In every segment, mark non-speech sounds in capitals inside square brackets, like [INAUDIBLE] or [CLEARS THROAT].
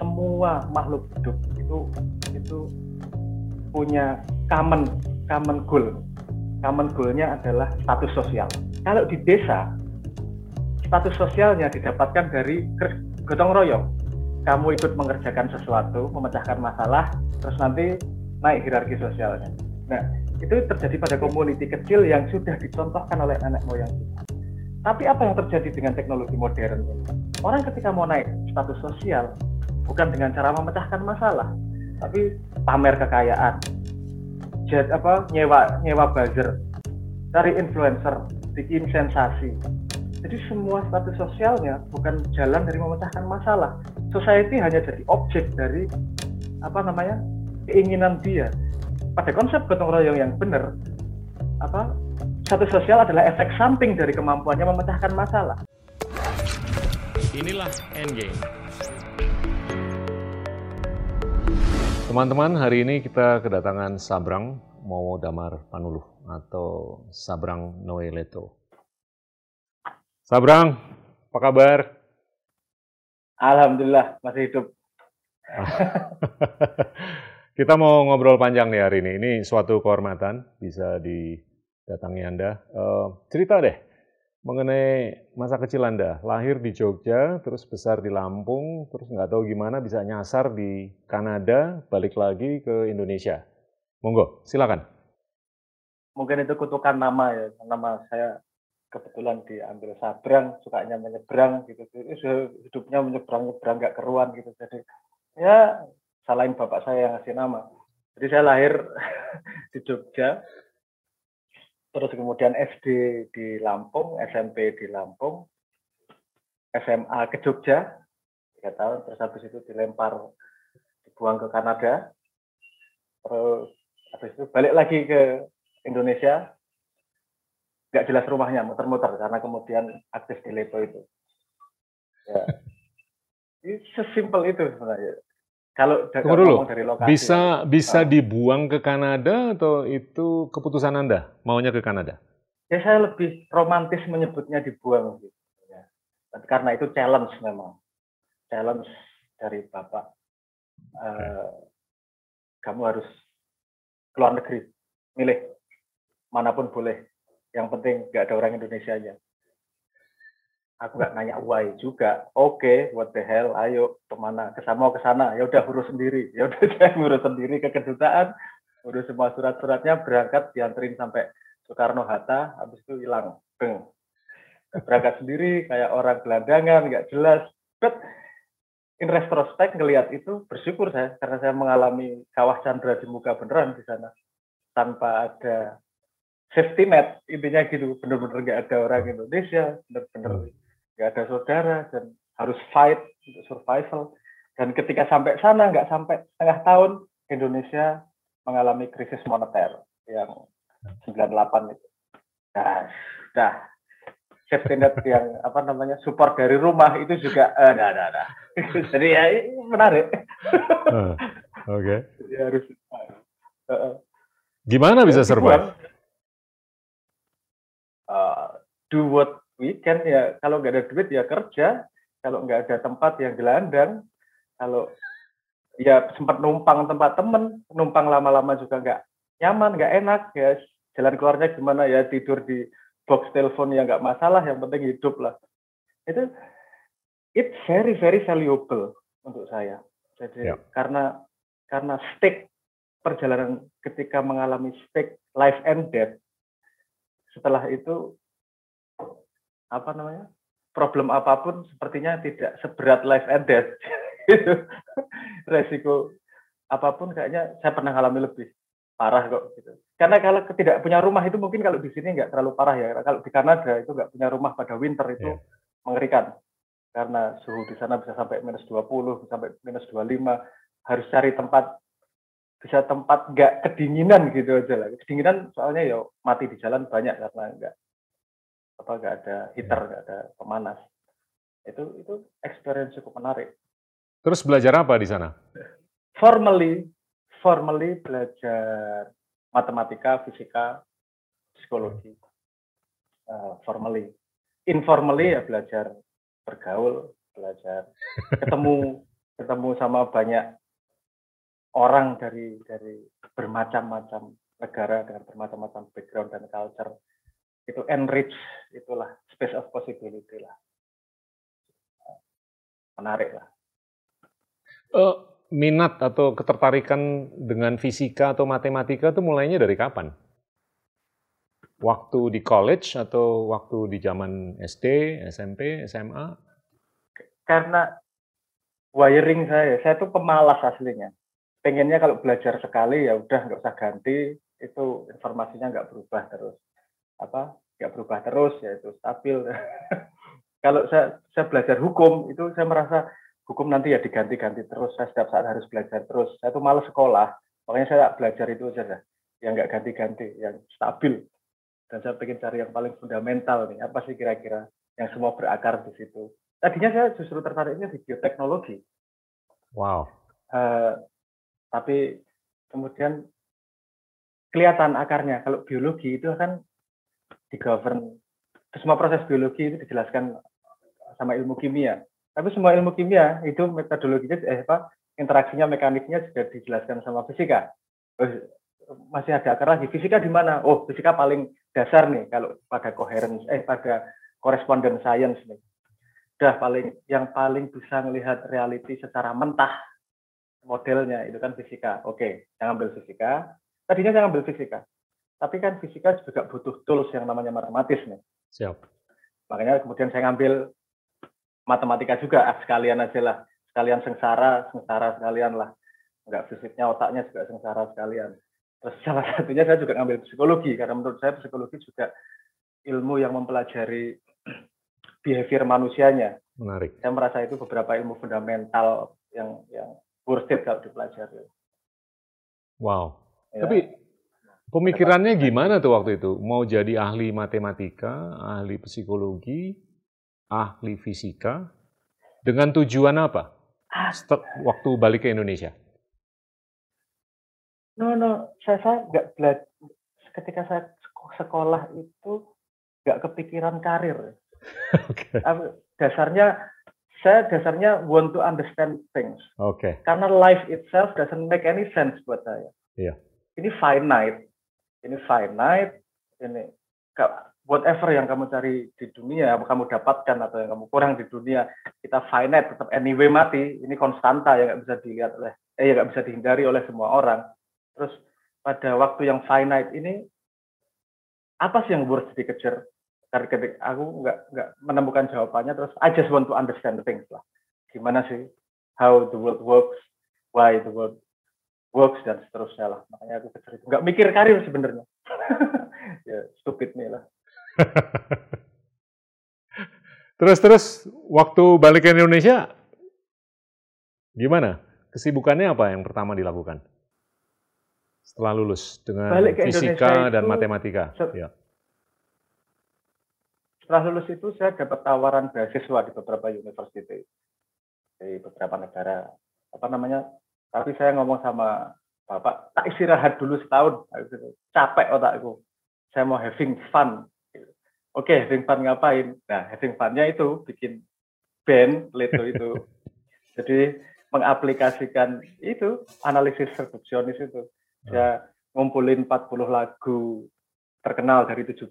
semua makhluk hidup itu itu punya common common goal. Common goalnya adalah status sosial. Kalau di desa, status sosialnya didapatkan dari gotong royong. Kamu ikut mengerjakan sesuatu, memecahkan masalah, terus nanti naik hierarki sosialnya. Nah, itu terjadi pada komuniti kecil yang sudah dicontohkan oleh nenek moyang kita. Tapi apa yang terjadi dengan teknologi modern ini? Orang ketika mau naik status sosial, bukan dengan cara memecahkan masalah, tapi pamer kekayaan, jet apa nyewa nyewa buzzer, cari influencer, bikin sensasi. Jadi semua status sosialnya bukan jalan dari memecahkan masalah. Society hanya jadi objek dari apa namanya keinginan dia. Pada konsep gotong royong yang benar, apa satu sosial adalah efek samping dari kemampuannya memecahkan masalah. Inilah Endgame. Teman-teman, hari ini kita kedatangan Sabrang Mowo Damar Panuluh atau Sabrang Noe Leto. Sabrang, apa kabar? Alhamdulillah, masih hidup. [LAUGHS] kita mau ngobrol panjang nih hari ini. Ini suatu kehormatan bisa di datangi Anda. Uh, cerita deh mengenai masa kecil Anda. Lahir di Jogja, terus besar di Lampung, terus nggak tahu gimana bisa nyasar di Kanada, balik lagi ke Indonesia. Monggo, silakan. Mungkin itu kutukan nama ya, nama saya kebetulan diambil sabrang, sukanya menyeberang gitu. Hidupnya menyeberang nyebrang nggak keruan gitu. Jadi ya salahin bapak saya yang ngasih nama. Jadi saya lahir [LAUGHS] di Jogja, terus kemudian SD di Lampung, SMP di Lampung, SMA ke Jogja, tiga tahun, terus habis itu dilempar, dibuang ke Kanada, terus habis itu balik lagi ke Indonesia, nggak jelas rumahnya, muter-muter karena kemudian aktif di Lepo itu. Ya. [LAUGHS] Sesimpel itu sebenarnya. Kalau Tunggu dulu, dari lokasi, bisa bisa ah. dibuang ke Kanada atau itu keputusan Anda maunya ke Kanada? Ya saya lebih romantis menyebutnya dibuang gitu. Ya. Karena itu challenge memang, challenge dari bapak. Okay. Uh, kamu harus keluar negeri, milih mana pun boleh. Yang penting nggak ada orang Indonesia aja aku nggak nanya why juga. Oke okay, what the hell ayo ke mana? Ke sana ke sana. Ya udah urus sendiri. Ya udah [LAUGHS] saya ngurus sendiri ke kedutaan. Urus semua surat-suratnya berangkat dianterin sampai Soekarno Hatta habis itu hilang. Beng. Berangkat sendiri kayak orang gelandangan nggak jelas. But in retrospect ngelihat itu bersyukur saya karena saya mengalami kawah Chandra di muka beneran di sana. Tanpa ada safety net intinya gitu. Bener-bener nggak ada orang Indonesia. Bener-bener nggak ada saudara dan harus fight untuk survival. Dan ketika sampai sana nggak sampai setengah tahun Indonesia mengalami krisis moneter yang 98 itu. Nah, dah safety net yang apa namanya support dari rumah itu juga eh, nah, nah, nah. jadi ya menarik. Uh, Oke. Okay. Jadi harus. Uh, uh, Gimana bisa survive? Uh, do what weekend ya kalau nggak ada duit ya kerja. Kalau nggak ada tempat yang gelandang. Kalau ya sempat numpang tempat temen numpang lama-lama juga nggak nyaman nggak enak ya. Jalan keluarnya gimana ya tidur di box telepon yang nggak masalah yang penting hidup lah. Itu it's very very valuable untuk saya. Jadi yeah. karena karena stake perjalanan ketika mengalami stake life and death setelah itu apa namanya problem apa pun sepertinya tidak seberat life and death. [LAUGHS] Resiko apa pun kayaknya saya pernah alami lebih parah kok gitu. Karena kalau tidak punya rumah itu mungkin kalau di sini nggak terlalu parah ya. Kalau di Kanada itu nggak punya rumah pada winter itu yeah. mengerikan. Karena suhu di sana bisa sampai minus 20 sampai minus 25 harus cari tempat bisa tempat nggak kedinginan gitu aja lah. Kedinginan soalnya ya mati di jalan banyak karena nggak apa nggak ada heater nggak ada pemanas. Itu itu experience cukup menarik. Terus belajar apa di sana? Formally formally belajar matematika fisika psikologi. Uh, formally. Informally ya belajar bergaul belajar [LAUGHS] ketemu ketemu sama banyak orang dari dari bermacam-macam negara dengan bermacam-macam background dan culture itu enrich itulah space of possibility lah. Menarik lah. Uh, minat atau ketertarikan dengan fisika atau matematika itu mulainya dari kapan? Waktu di college atau waktu di zaman SD SMP SMA karena wiring saya saya tuh pemalas aslinya. Pengennya kalau belajar sekali ya udah nggak usah ganti itu informasinya nggak berubah terus apa nggak berubah terus ya itu stabil. [LAUGHS] Kalau saya saya belajar hukum itu saya merasa hukum nanti ya diganti-ganti terus saya setiap saat harus belajar terus. Saya tuh malas sekolah makanya saya belajar itu aja yang nggak ganti-ganti yang stabil. Dan saya pengen cari yang paling fundamental nih apa sih kira-kira yang semua berakar di situ? Tadinya saya justru tertariknya di bioteknologi. Wow. Uh, tapi kemudian kelihatan akarnya. Kalau biologi itu kan di govern semua proses biologi itu dijelaskan sama ilmu kimia. Tapi semua ilmu kimia itu metodologinya eh apa interaksinya mekaniknya juga dijelaskan sama fisika. Terus masih ada akar lagi. Fisika di mana? Oh, fisika paling dasar nih kalau pada coherence eh pada correspondence science nih. Udah paling yang paling bisa melihat reality secara mentah modelnya itu kan fisika. Oke, saya ambil fisika. Tadinya saya ambil fisika. Tapi kan fisika juga butuh tools yang namanya matematis nih. Siap. Makanya kemudian saya ngambil matematika juga, ah, sekalian aja lah. Sekalian sengsara, sengsara sekalian lah. Enggak fisiknya, otaknya juga sengsara sekalian. Terus salah satunya saya juga ngambil psikologi, karena menurut saya psikologi juga ilmu yang mempelajari [CLEARS THROAT] behavior manusianya. Menarik. Saya merasa itu beberapa ilmu fundamental yang yang worth it kalau dipelajari. Wow. Ya. Tapi pemikirannya gimana tuh waktu itu? Mau jadi ahli matematika, ahli psikologi, ahli fisika, dengan tujuan apa? Waktu balik ke Indonesia? No, no, saya saya nggak belajar. Ketika saya sekolah itu nggak kepikiran karir. [LAUGHS] okay. Dasarnya saya dasarnya want to understand things. Oke. Okay. Karena life itself doesn't make any sense buat saya. Iya. Yeah. Ini finite. Ini finite. Ini whatever yang kamu cari di dunia, kamu dapatkan atau yang kamu kurang di dunia, kita finite tetap anyway mati. Ini konstanta yang nggak bisa dilihat oleh, eh nggak bisa dihindari oleh semua orang. Terus pada waktu yang finite ini apa sih yang worth dikejar? Ketika aku nggak nggak menemukan jawabannya terus I just want to understand things lah gimana sih how the world works why the world works dan seterusnya lah. Makanya aku kejar itu nggak mikir karir sebenarnya. [LAUGHS] Ya stupid nih lah. [LAUGHS] Terus terus waktu balik ke Indonesia gimana? Kesibukannya apa yang pertama dilakukan? Setelah lulus dengan fisika dan matematika. ya. Setelah lulus itu saya dapat tawaran beasiswa di beberapa university di beberapa negara apa namanya tapi saya ngomong sama bapak tak istirahat dulu setahun. Capek otakku. Saya mau having fun. Oke okay, having fun ngapain? Nah having funnya itu bikin band Leto itu. [LAUGHS] Jadi mengaplikasikan itu analisis reduksionis itu. Saya ngumpulin 40 lagu terkenal dari 70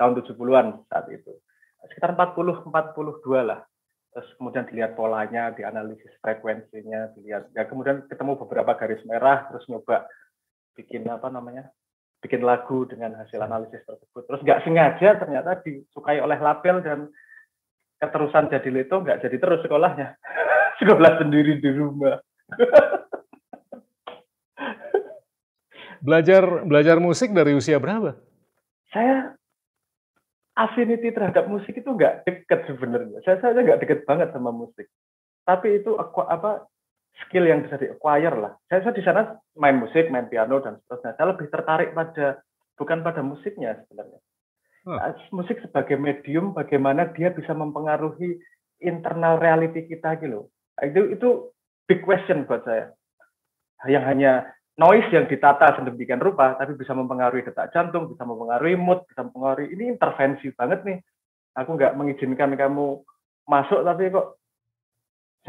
tahun 70-an saat itu. Sekitar 40 42 lah. Terus kemudian dilihat polanya, dianalisis frekuensinya, dilihat ya kemudian ketemu beberapa garis merah terus nyoba bikin apa namanya? bikin lagu dengan hasil analisis tersebut. Terus nggak sengaja ternyata disukai oleh label dan keterusan jadi leto nggak jadi terus sekolahnya. [LAUGHS] Sekolah sendiri di rumah. belajar belajar musik dari usia berapa? Saya affinity terhadap musik itu nggak deket sebenarnya. Saya saja nggak deket banget sama musik. Tapi itu apa skill yang bisa di acquire lah. Saya, saya di sana main musik, main piano dan seterusnya. Saya lebih tertarik pada bukan pada musiknya sebenarnya. Hmm. Musik sebagai medium, bagaimana dia bisa mempengaruhi internal reality kita gitu. Itu itu big question buat saya. Yang hanya noise yang ditata sedemikian rupa, tapi bisa mempengaruhi detak jantung, bisa mempengaruhi mood, bisa mempengaruhi ini intervensi banget nih. Aku nggak mengizinkan kamu masuk, tapi kok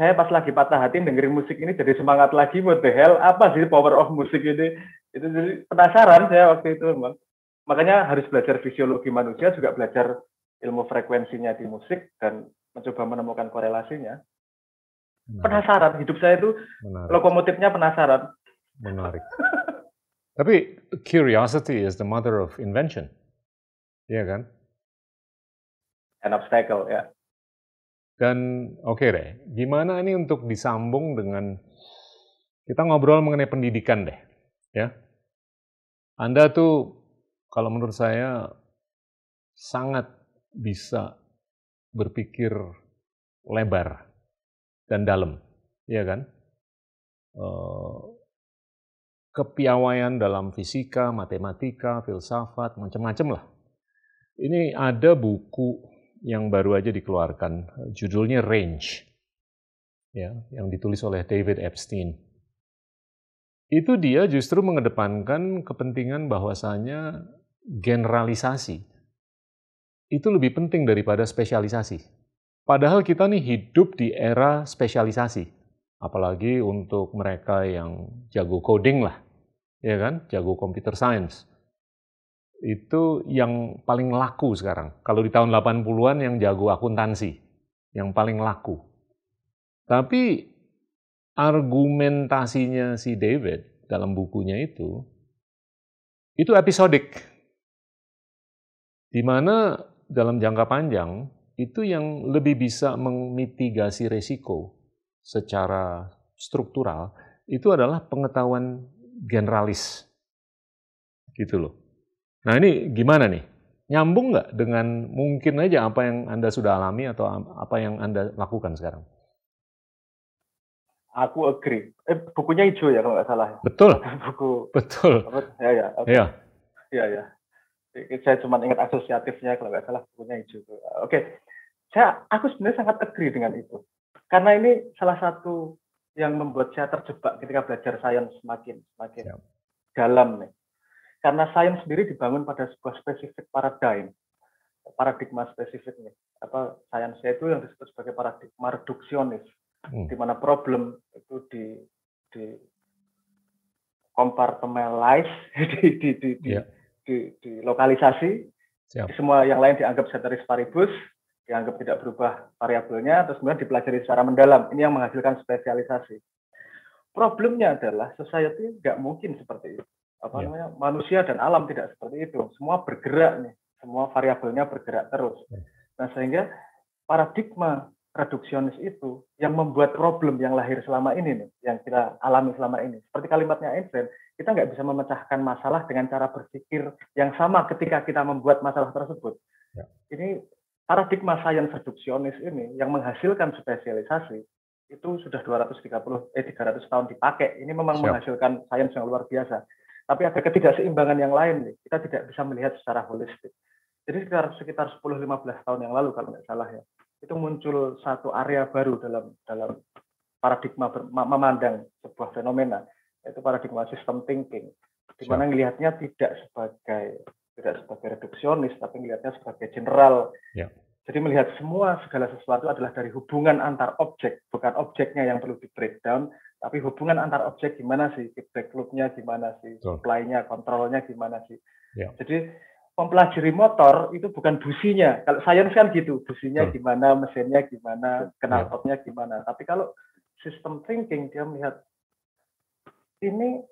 saya pas lagi patah hati dengerin musik ini jadi semangat lagi what the hell? Apa sih power of musik ini? Itu jadi penasaran saya waktu itu memang makanya harus belajar fisiologi manusia juga belajar ilmu frekuensinya di musik dan mencoba menemukan korelasinya. Penasaran hidup saya itu Menarik. lokomotifnya penasaran menarik. Tapi curiosity is the mother of invention. Iya kan? An obstacle ya. Dan oke okay deh, gimana ini untuk disambung dengan kita ngobrol mengenai pendidikan deh, ya. Anda tuh kalau menurut saya sangat bisa berpikir lebar dan dalam, ya kan? Uh, kepiawaian dalam fisika, matematika, filsafat, macam-macam lah. Ini ada buku yang baru aja dikeluarkan, judulnya Range, ya, yang ditulis oleh David Epstein. Itu dia justru mengedepankan kepentingan bahwasanya generalisasi itu lebih penting daripada spesialisasi. Padahal kita nih hidup di era spesialisasi, apalagi untuk mereka yang jago coding lah, ya kan, jago computer science itu yang paling laku sekarang. Kalau di tahun 80-an yang jago akuntansi, yang paling laku. Tapi argumentasinya si David dalam bukunya itu, itu episodik. Di mana dalam jangka panjang, itu yang lebih bisa memitigasi resiko secara struktural, itu adalah pengetahuan generalis. Gitu loh. Nah ini gimana nih? Nyambung nggak dengan mungkin aja apa yang Anda sudah alami atau apa yang Anda lakukan sekarang? Aku agree. Eh, bukunya hijau ya kalau nggak salah. Betul. [LAUGHS] Buku. Betul. Ya ya. Okay. Iya. Iya ya. Saya cuma ingat asosiatifnya kalau nggak salah bukunya hijau. Oke. Okay. Saya aku sebenarnya sangat agree dengan itu. Karena ini salah satu yang membuat saya terjebak ketika belajar sains semakin semakin ya. dalam nih karena sains sendiri dibangun pada sebuah spesifik paradigm paradigma spesifik nih apa sainsnya itu yang disebut sebagai paradigma reduksionis hmm. di mana problem itu di di compartmentalize [LAUGHS] di di di, yeah. di, di, di lokalisasi Siap. semua yang lain dianggap ceteris paribus dianggap tidak berubah variabelnya terus kemudian dipelajari secara mendalam. Ini yang menghasilkan spesialisasi. Problemnya adalah society nggak mungkin seperti itu. Apa namanya? Manusia dan alam tidak seperti itu. Semua bergerak nih. Semua variabelnya bergerak terus. Ya. nah sehingga paradigma reduksionis itu yang membuat problem yang lahir selama ini nih yang kita alami selama ini. Seperti kalimatnya Einstein kita nggak bisa memecahkan masalah dengan cara berpikir yang sama ketika kita membuat masalah tersebut. Ya. ini paradigma sains reduksionis ini yang menghasilkan spesialisasi itu sudah 230 eh 300 tahun dipakai ini memang Siap. menghasilkan sains yang luar biasa tapi ada ketidakseimbangan yang lain nih. Kita tidak bisa melihat secara holistik. Jadi sekitar sekitar 10-15 tahun yang lalu kalau nggak salah ya, itu muncul satu area baru dalam dalam paradigma ber, memandang sebuah fenomena, yaitu paradigma system thinking, di mana melihatnya tidak sebagai tidak sebagai reduksionis, tapi melihatnya sebagai general. Ya. Jadi melihat semua segala sesuatu adalah dari hubungan antar objek, bukan objeknya yang perlu di breakdown, tapi hubungan antar objek gimana sih, feedback loop-nya gimana sih, supply-nya, kontrolnya gimana sih. Ya. Jadi mempelajari motor itu bukan businya. Kalau sains kan gitu, businya hmm. gimana, mesinnya gimana, knalpotnya ya. gimana. Tapi kalau sistem thinking dia melihat ini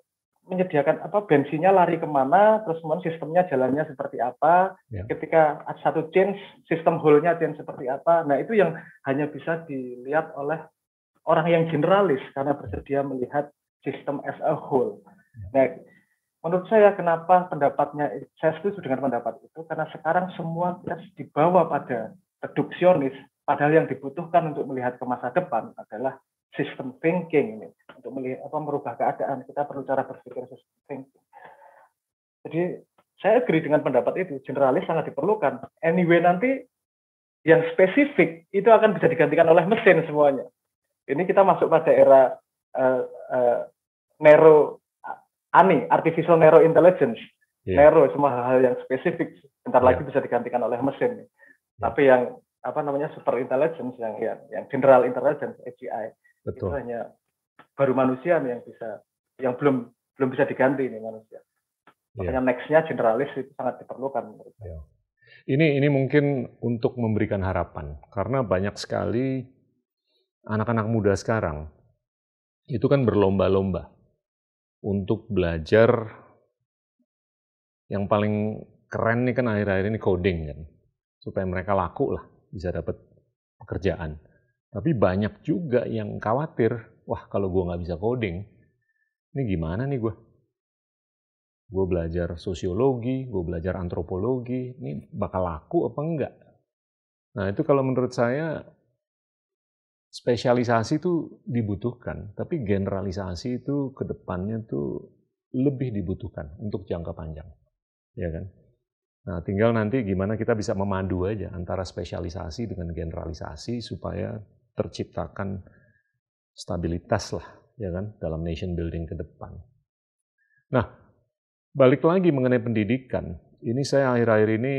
menyediakan apa bensinnya lari ke mana, terus kemudian sistemnya jalannya seperti apa. Ya. Ketika satu change, sistem whole-nya change seperti apa. Nah itu yang hanya bisa dilihat oleh orang yang generalis karena bersedia melihat sistem as a whole. Nah, menurut saya kenapa pendapatnya saya setuju dengan pendapat itu karena sekarang semua kita dibawa pada reduksionis padahal yang dibutuhkan untuk melihat ke masa depan adalah sistem thinking ini untuk melihat apa merubah keadaan kita perlu cara berpikir sistem thinking. Jadi saya agree dengan pendapat itu generalis sangat diperlukan. Anyway nanti yang spesifik itu akan bisa digantikan oleh mesin semuanya ini kita masuk pada era uh, uh, nero ani artificial narrow intelligence yeah. narrow semua hal-hal yang spesifik bentar yeah. lagi bisa digantikan oleh mesin yeah. tapi yang apa namanya super intelligence yang yang, yang general intelligence AGI Betul. itu hanya baru manusia nih yang bisa yang belum belum bisa diganti nih manusia. Iya. Makanya yeah. nextnya generalis itu sangat diperlukan. Yeah. Ini ini mungkin untuk memberikan harapan karena banyak sekali anak-anak muda sekarang itu kan berlomba-lomba untuk belajar yang paling keren nih kan akhir-akhir ini coding kan supaya mereka laku lah bisa dapat pekerjaan. Tapi banyak juga yang khawatir, wah kalau gue nggak bisa coding, ini gimana nih gue? Gue belajar sosiologi, gue belajar antropologi, ini bakal laku apa enggak? Nah itu kalau menurut saya spesialisasi itu dibutuhkan, tapi generalisasi itu ke depannya tuh lebih dibutuhkan untuk jangka panjang, ya kan? Nah, tinggal nanti gimana kita bisa memadu aja antara spesialisasi dengan generalisasi supaya terciptakan stabilitas lah, ya kan, dalam nation building ke depan. Nah, balik lagi mengenai pendidikan, ini saya akhir-akhir ini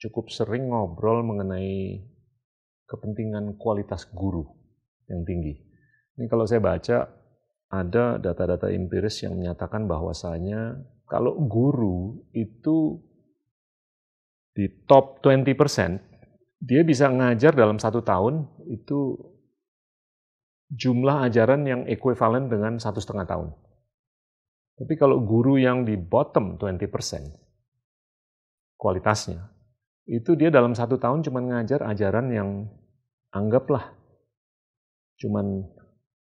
cukup sering ngobrol mengenai kepentingan kualitas guru yang tinggi. Ini kalau saya baca ada data-data empiris yang menyatakan bahwasanya kalau guru itu di top 20%, dia bisa ngajar dalam satu tahun itu jumlah ajaran yang ekuivalen dengan satu setengah tahun. Tapi kalau guru yang di bottom 20% kualitasnya, itu dia dalam satu tahun cuma ngajar ajaran yang anggaplah cuma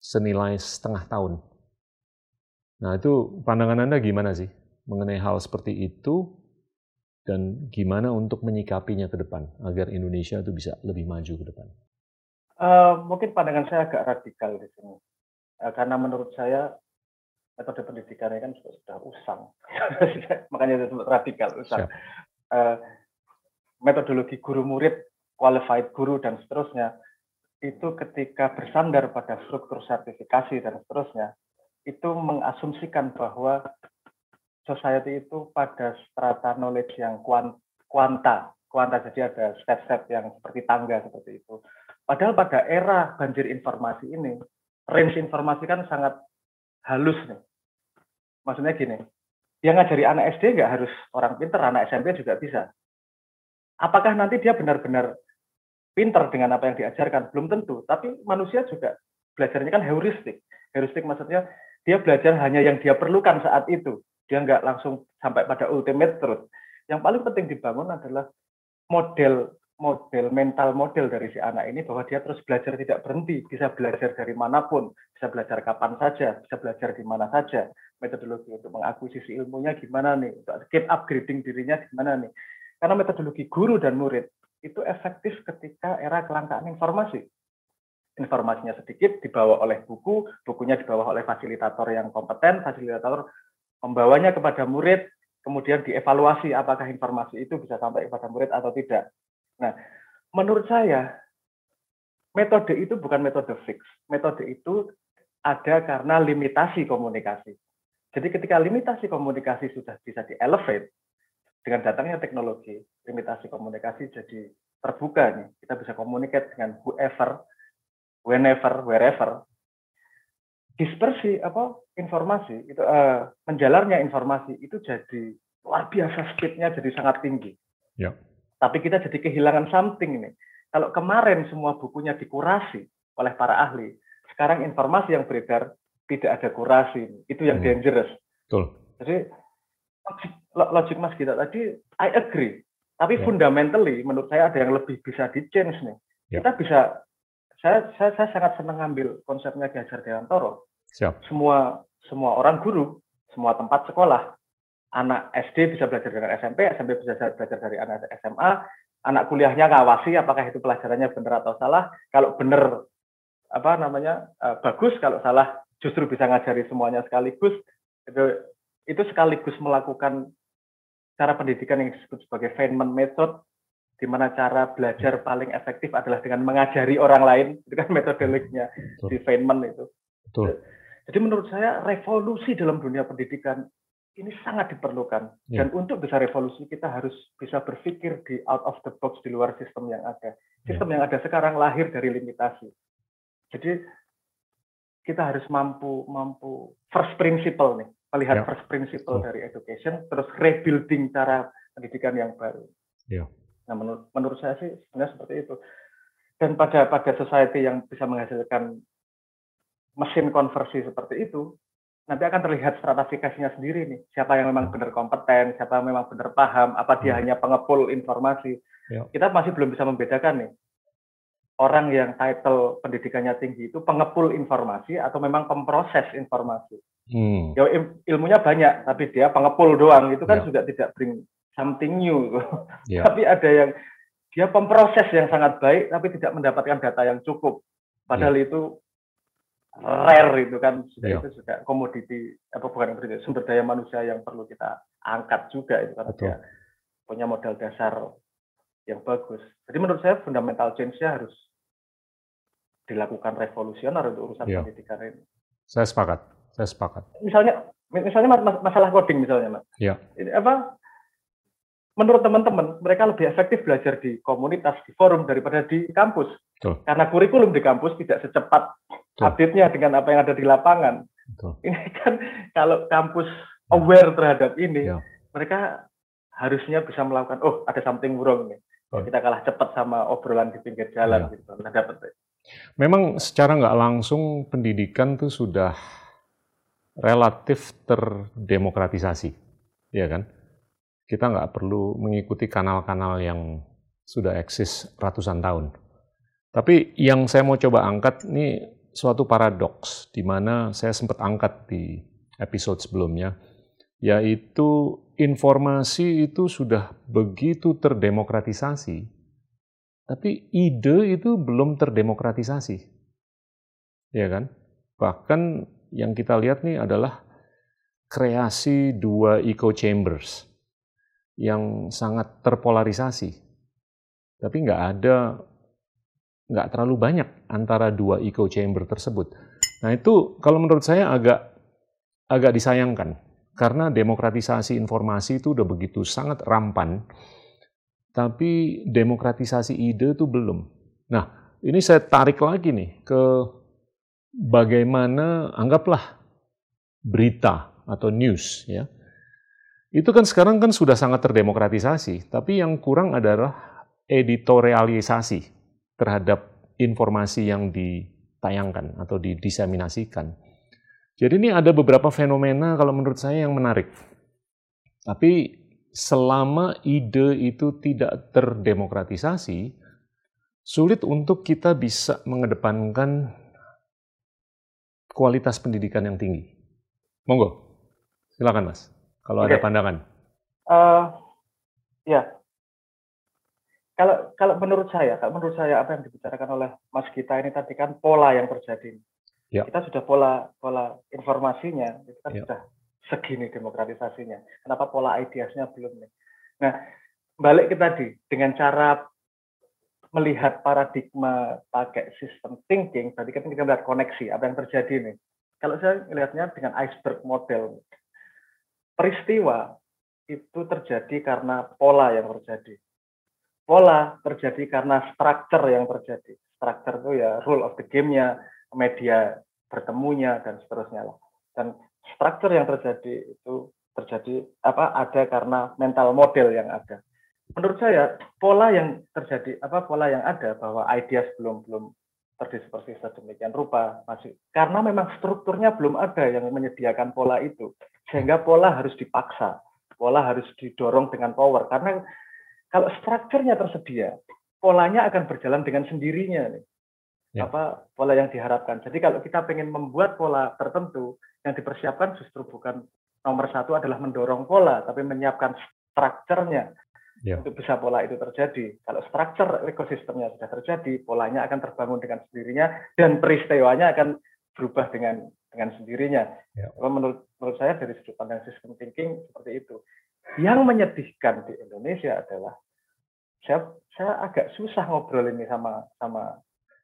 senilai setengah tahun. Nah itu pandangan Anda gimana sih mengenai hal seperti itu dan gimana untuk menyikapinya ke depan agar Indonesia itu bisa lebih maju ke depan? Uh, mungkin pandangan saya agak radikal di sini, uh, karena menurut saya metode pendidikan ini kan sudah, sudah usang, [LAUGHS] makanya disebut radikal usang. Uh, metodologi guru murid, qualified guru dan seterusnya itu ketika bersandar pada struktur sertifikasi dan seterusnya itu mengasumsikan bahwa society itu pada strata knowledge yang kuanta, kuanta jadi ada step-step yang seperti tangga seperti itu. Padahal pada era banjir informasi ini, range informasi kan sangat halus nih. Maksudnya gini, dia ngajari anak SD nggak harus orang pinter, anak SMP juga bisa. Apakah nanti dia benar-benar pinter dengan apa yang diajarkan? Belum tentu. Tapi manusia juga belajarnya kan heuristik. Heuristik maksudnya dia belajar hanya yang dia perlukan saat itu dia nggak langsung sampai pada ultimate truth. Yang paling penting dibangun adalah model model mental model dari si anak ini bahwa dia terus belajar tidak berhenti, bisa belajar dari mana pun, bisa belajar kapan saja, bisa belajar di mana saja. Metodologi untuk mengakuisisi ilmunya gimana nih, untuk keep upgrading dirinya gimana nih. Karena metodologi guru dan murid itu efektif ketika era kelangkaan informasi. Informasinya sedikit dibawa oleh buku, bukunya dibawa oleh fasilitator yang kompeten, fasilitator membawanya kepada murid, kemudian dievaluasi apakah informasi itu bisa sampai kepada murid atau tidak. Nah, menurut saya metode itu bukan metode fix. Metode itu ada karena limitasi komunikasi. Jadi ketika limitasi komunikasi sudah bisa di-elevate dengan datangnya teknologi, limitasi komunikasi jadi terbuka nih. Kita bisa komunikasi dengan whoever, whenever, wherever dispersi apa informasi itu uh, menjalarnya informasi itu jadi luar biasa speednya jadi sangat tinggi. Ya. Tapi kita jadi kehilangan something ini. Kalau kemarin semua bukunya dikurasi oleh para ahli, sekarang informasi yang beredar tidak ada kurasi. Itu yang hmm. dangerous. Betul. Jadi logic, Mas Gita tadi, I agree. Tapi ya. fundamentally menurut saya ada yang lebih bisa di change nih. Ya. Kita bisa saya, saya, saya sangat senang ngambil konsepnya Ki Hajar Dewantoro. Siap. Semua semua orang guru, semua tempat sekolah, anak SD bisa belajar dengan SMP, SMP bisa belajar dari anak SMA, anak kuliahnya ngawasi apakah itu pelajarannya benar atau salah. Kalau benar apa namanya uh, bagus, kalau salah justru bisa ngajari semuanya sekaligus. Itu itu sekaligus melakukan cara pendidikan yang disebut sebagai Feynman method di mana cara belajar paling efektif adalah dengan mengajari orang lain, [LAUGHS] itu kan metodolognya si Feynman itu. Betul. Jadi menurut saya revolusi dalam dunia pendidikan ini sangat diperlukan. Yeah. Dan untuk bisa revolusi kita harus bisa berpikir di out of the box di luar sistem yang ada. Sistem yeah. yang ada sekarang lahir dari limitasi. Jadi kita harus mampu mampu first principle nih, melihat yeah. first principle oh. dari education, terus rebuilding cara pendidikan yang baru. Yeah. Nah menurut menurut saya sih sebenarnya seperti itu. Dan pada pada society yang bisa menghasilkan mesin konversi seperti itu, nanti akan terlihat stratifikasinya sendiri nih. Siapa yang memang benar kompeten, siapa yang memang benar paham, apa dia hmm. hanya pengepul informasi. Ya. Kita masih belum bisa membedakan nih. Orang yang title pendidikannya tinggi itu pengepul informasi atau memang pemproses informasi. Hmm. Ya ilmunya banyak, tapi dia pengepul doang. Itu kan ya. juga tidak bring something new. [LAUGHS] Ya. tapi ada yang dia pemproses yang sangat baik, tapi tidak mendapatkan data yang cukup. Padahal ya. itu rare itu kan sudah iya. itu juga komoditi apa bukan komoditi sumber daya manusia yang perlu kita angkat juga itu karena dia punya modal dasar yang bagus. Jadi menurut saya fundamental change-nya harus dilakukan revolusioner untuk urusan iya. pendidikan ini. Saya sepakat. Saya sepakat. Misalnya misalnya masalah coding misalnya, Mas. Iya. Ini apa menurut teman-teman mereka lebih efektif belajar di komunitas, di forum daripada di kampus. Tuh. Karena kurikulum di kampus tidak secepat update-nya dengan apa yang ada di lapangan. Betul. [LAUGHS] Ini kan kalau kampus aware terhadap ini, ya. mereka harusnya bisa melakukan, oh ada something wrong nih. Oh. Kita kalah cepat sama obrolan di pinggir jalan ya. gitu. Nah, dapat. Memang secara nggak langsung pendidikan tuh sudah relatif terdemokratisasi, ya kan? Kita nggak perlu mengikuti kanal-kanal yang sudah eksis ratusan tahun. Tapi yang saya mau coba angkat ini suatu paradoks di mana saya sempat angkat di episode sebelumnya, yaitu informasi itu sudah begitu terdemokratisasi, tapi ide itu belum terdemokratisasi. Ya kan? Bahkan yang kita lihat nih adalah kreasi dua echo chambers yang sangat terpolarisasi. Tapi nggak ada nggak terlalu banyak antara dua echo chamber tersebut. Nah itu kalau menurut saya agak agak disayangkan karena demokratisasi informasi itu udah begitu sangat rampan, tapi demokratisasi ide itu belum. Nah ini saya tarik lagi nih ke bagaimana anggaplah berita atau news ya. Itu kan sekarang kan sudah sangat terdemokratisasi, tapi yang kurang adalah editorialisasi terhadap informasi yang ditayangkan atau didiseminasikan. Jadi ini ada beberapa fenomena kalau menurut saya yang menarik. Tapi selama ide itu tidak terdemokratisasi, sulit untuk kita bisa mengedepankan kualitas pendidikan yang tinggi. Monggo, silakan Mas, kalau okay. ada pandangan. Uh, ya, kalau kalau menurut saya, kalau menurut saya apa yang dibicarakan oleh Mas Gita ini tadi kan pola yang terjadi. Ya. Kita sudah pola pola informasinya itu kan ya. sudah segini demokratisasinya. Kenapa pola ideasnya belum nih? Nah, balik ke tadi dengan cara melihat paradigma pakai sistem thinking, tadi kan kita melihat koneksi apa yang terjadi nih. Kalau saya melihatnya dengan iceberg model, peristiwa itu terjadi karena pola yang terjadi pola terjadi karena structure yang terjadi. Structure itu ya rule of the game-nya, media bertemunya dan seterusnya lah. Dan structure yang terjadi itu terjadi apa ada karena mental model yang ada. Menurut saya pola yang terjadi apa pola yang ada bahwa ideas belum belum terdispersi sedemikian rupa masih karena memang strukturnya belum ada yang menyediakan pola itu sehingga pola harus dipaksa pola harus didorong dengan power karena kalau strukturnya tersedia, polanya akan berjalan dengan sendirinya nih. Ya. Apa pola yang diharapkan. Jadi kalau kita ingin membuat pola tertentu, yang dipersiapkan justru bukan nomor satu adalah mendorong pola, tapi menyiapkan strukturnya ya. untuk bisa pola itu terjadi. Kalau struktur ekosistemnya sudah terjadi, polanya akan terbangun dengan sendirinya dan peristiwanya akan berubah dengan dengan sendirinya. Ya. Menurut menurut saya dari sudut pandang sistem thinking seperti itu. Yang menyedihkan di Indonesia adalah saya saya agak susah ngobrol ini sama sama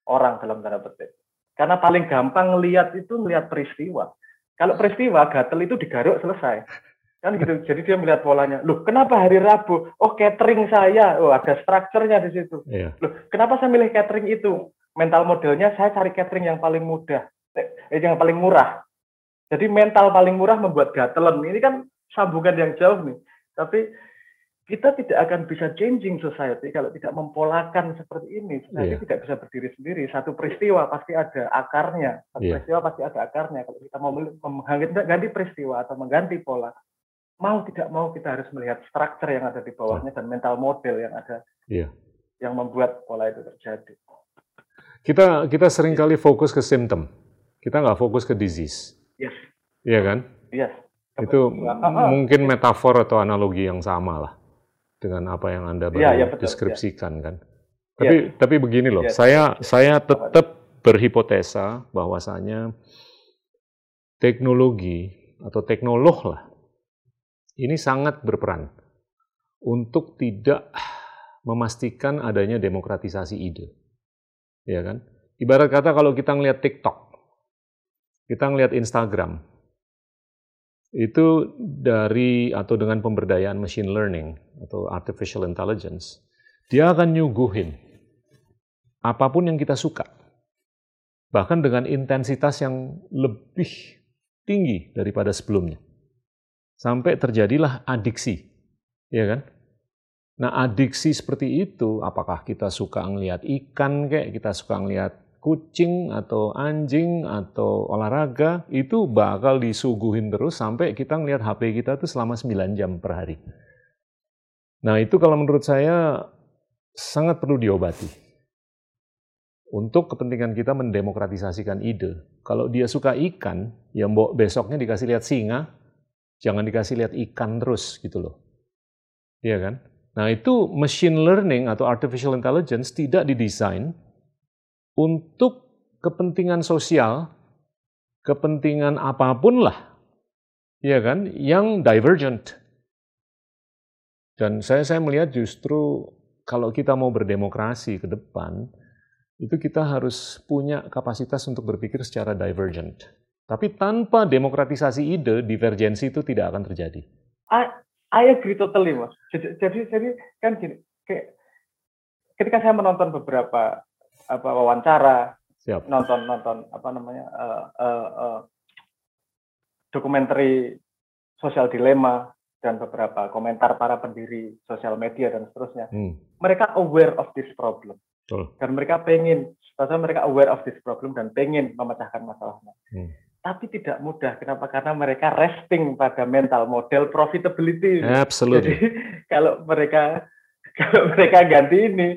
orang dalam tanda petik. Karena paling gampang lihat itu melihat peristiwa. Kalau peristiwa gatel itu digaruk selesai. Kan gitu jadi dia melihat polanya loh kenapa hari Rabu oh catering saya oh ada strukturnya di situ Iya. loh kenapa saya milih catering itu mental modelnya saya cari catering yang paling mudah eh, yang paling murah jadi mental paling murah membuat gatelan ini kan sambungan yang jauh nih tapi kita tidak akan bisa changing society kalau tidak mempolakan seperti ini. Society Iya. tidak bisa berdiri sendiri. Satu peristiwa pasti ada akarnya. Satu Iya. peristiwa pasti ada akarnya. Kalau kita mau mengganti peristiwa atau mengganti pola, mau tidak mau kita harus melihat struktur yang ada di bawahnya dan mental model yang ada Iya. yang membuat pola itu terjadi. Kita kita sering kali fokus ke simptom. Kita nggak fokus ke disease. Yes, Iya kan? yes. Itu ah. mungkin metafor atau analogi yang sama lah dengan apa yang Anda baru Iya, iya, betul, deskripsikan kan. Tapi tapi begini loh, Iya, saya iya. saya tetap berhipotesa bahwasanya teknologi atau teknolog lah ini sangat berperan untuk tidak memastikan adanya demokratisasi ide. Ya kan? Ibarat kata kalau kita ngelihat TikTok, kita ngelihat Instagram, itu dari atau dengan pemberdayaan machine learning atau artificial intelligence, dia akan nyuguhin apa pun yang kita suka. Bahkan dengan intensitas yang lebih tinggi daripada sebelumnya. Sampai terjadilah adiksi. Ya kan? Nah, adiksi seperti itu, apakah kita suka ngelihat ikan kayak kita suka ngelihat kucing atau anjing atau olahraga itu bakal disuguhin terus sampai kita ngelihat HP kita tuh selama 9 jam per hari. Nah, itu kalau menurut saya sangat perlu diobati. Untuk kepentingan kita mendemokratisasikan ide. Kalau dia suka ikan, ya besoknya dikasih lihat singa, jangan dikasih lihat ikan terus gitu loh. Iya kan? Nah, itu machine learning atau artificial intelligence tidak didesain untuk kepentingan sosial, kepentingan apa pun lah, ya kan, yang divergent. Dan saya saya melihat justru kalau kita mau berdemokrasi ke depan, itu kita harus punya kapasitas untuk berpikir secara divergent. Tapi tanpa demokratisasi ide, divergensi itu tidak akan terjadi. I, I agree totally, Mas. Jadi, jadi, jadi kan gini, kayak ketika saya menonton beberapa apa wawancara, Siap. nonton nonton apa namanya uh, uh, uh, dokumenter sosial dilema dan beberapa komentar para pendiri sosial media dan seterusnya, Hmm, mereka aware of this problem betul. dan mereka pengen, mereka aware of this problem dan pengen memecahkan masalahnya. Hmm. Tapi tidak mudah. Kenapa? Karena mereka resting pada mental model profitability. Absolutely. Jadi kalau mereka kalau mereka ganti ini,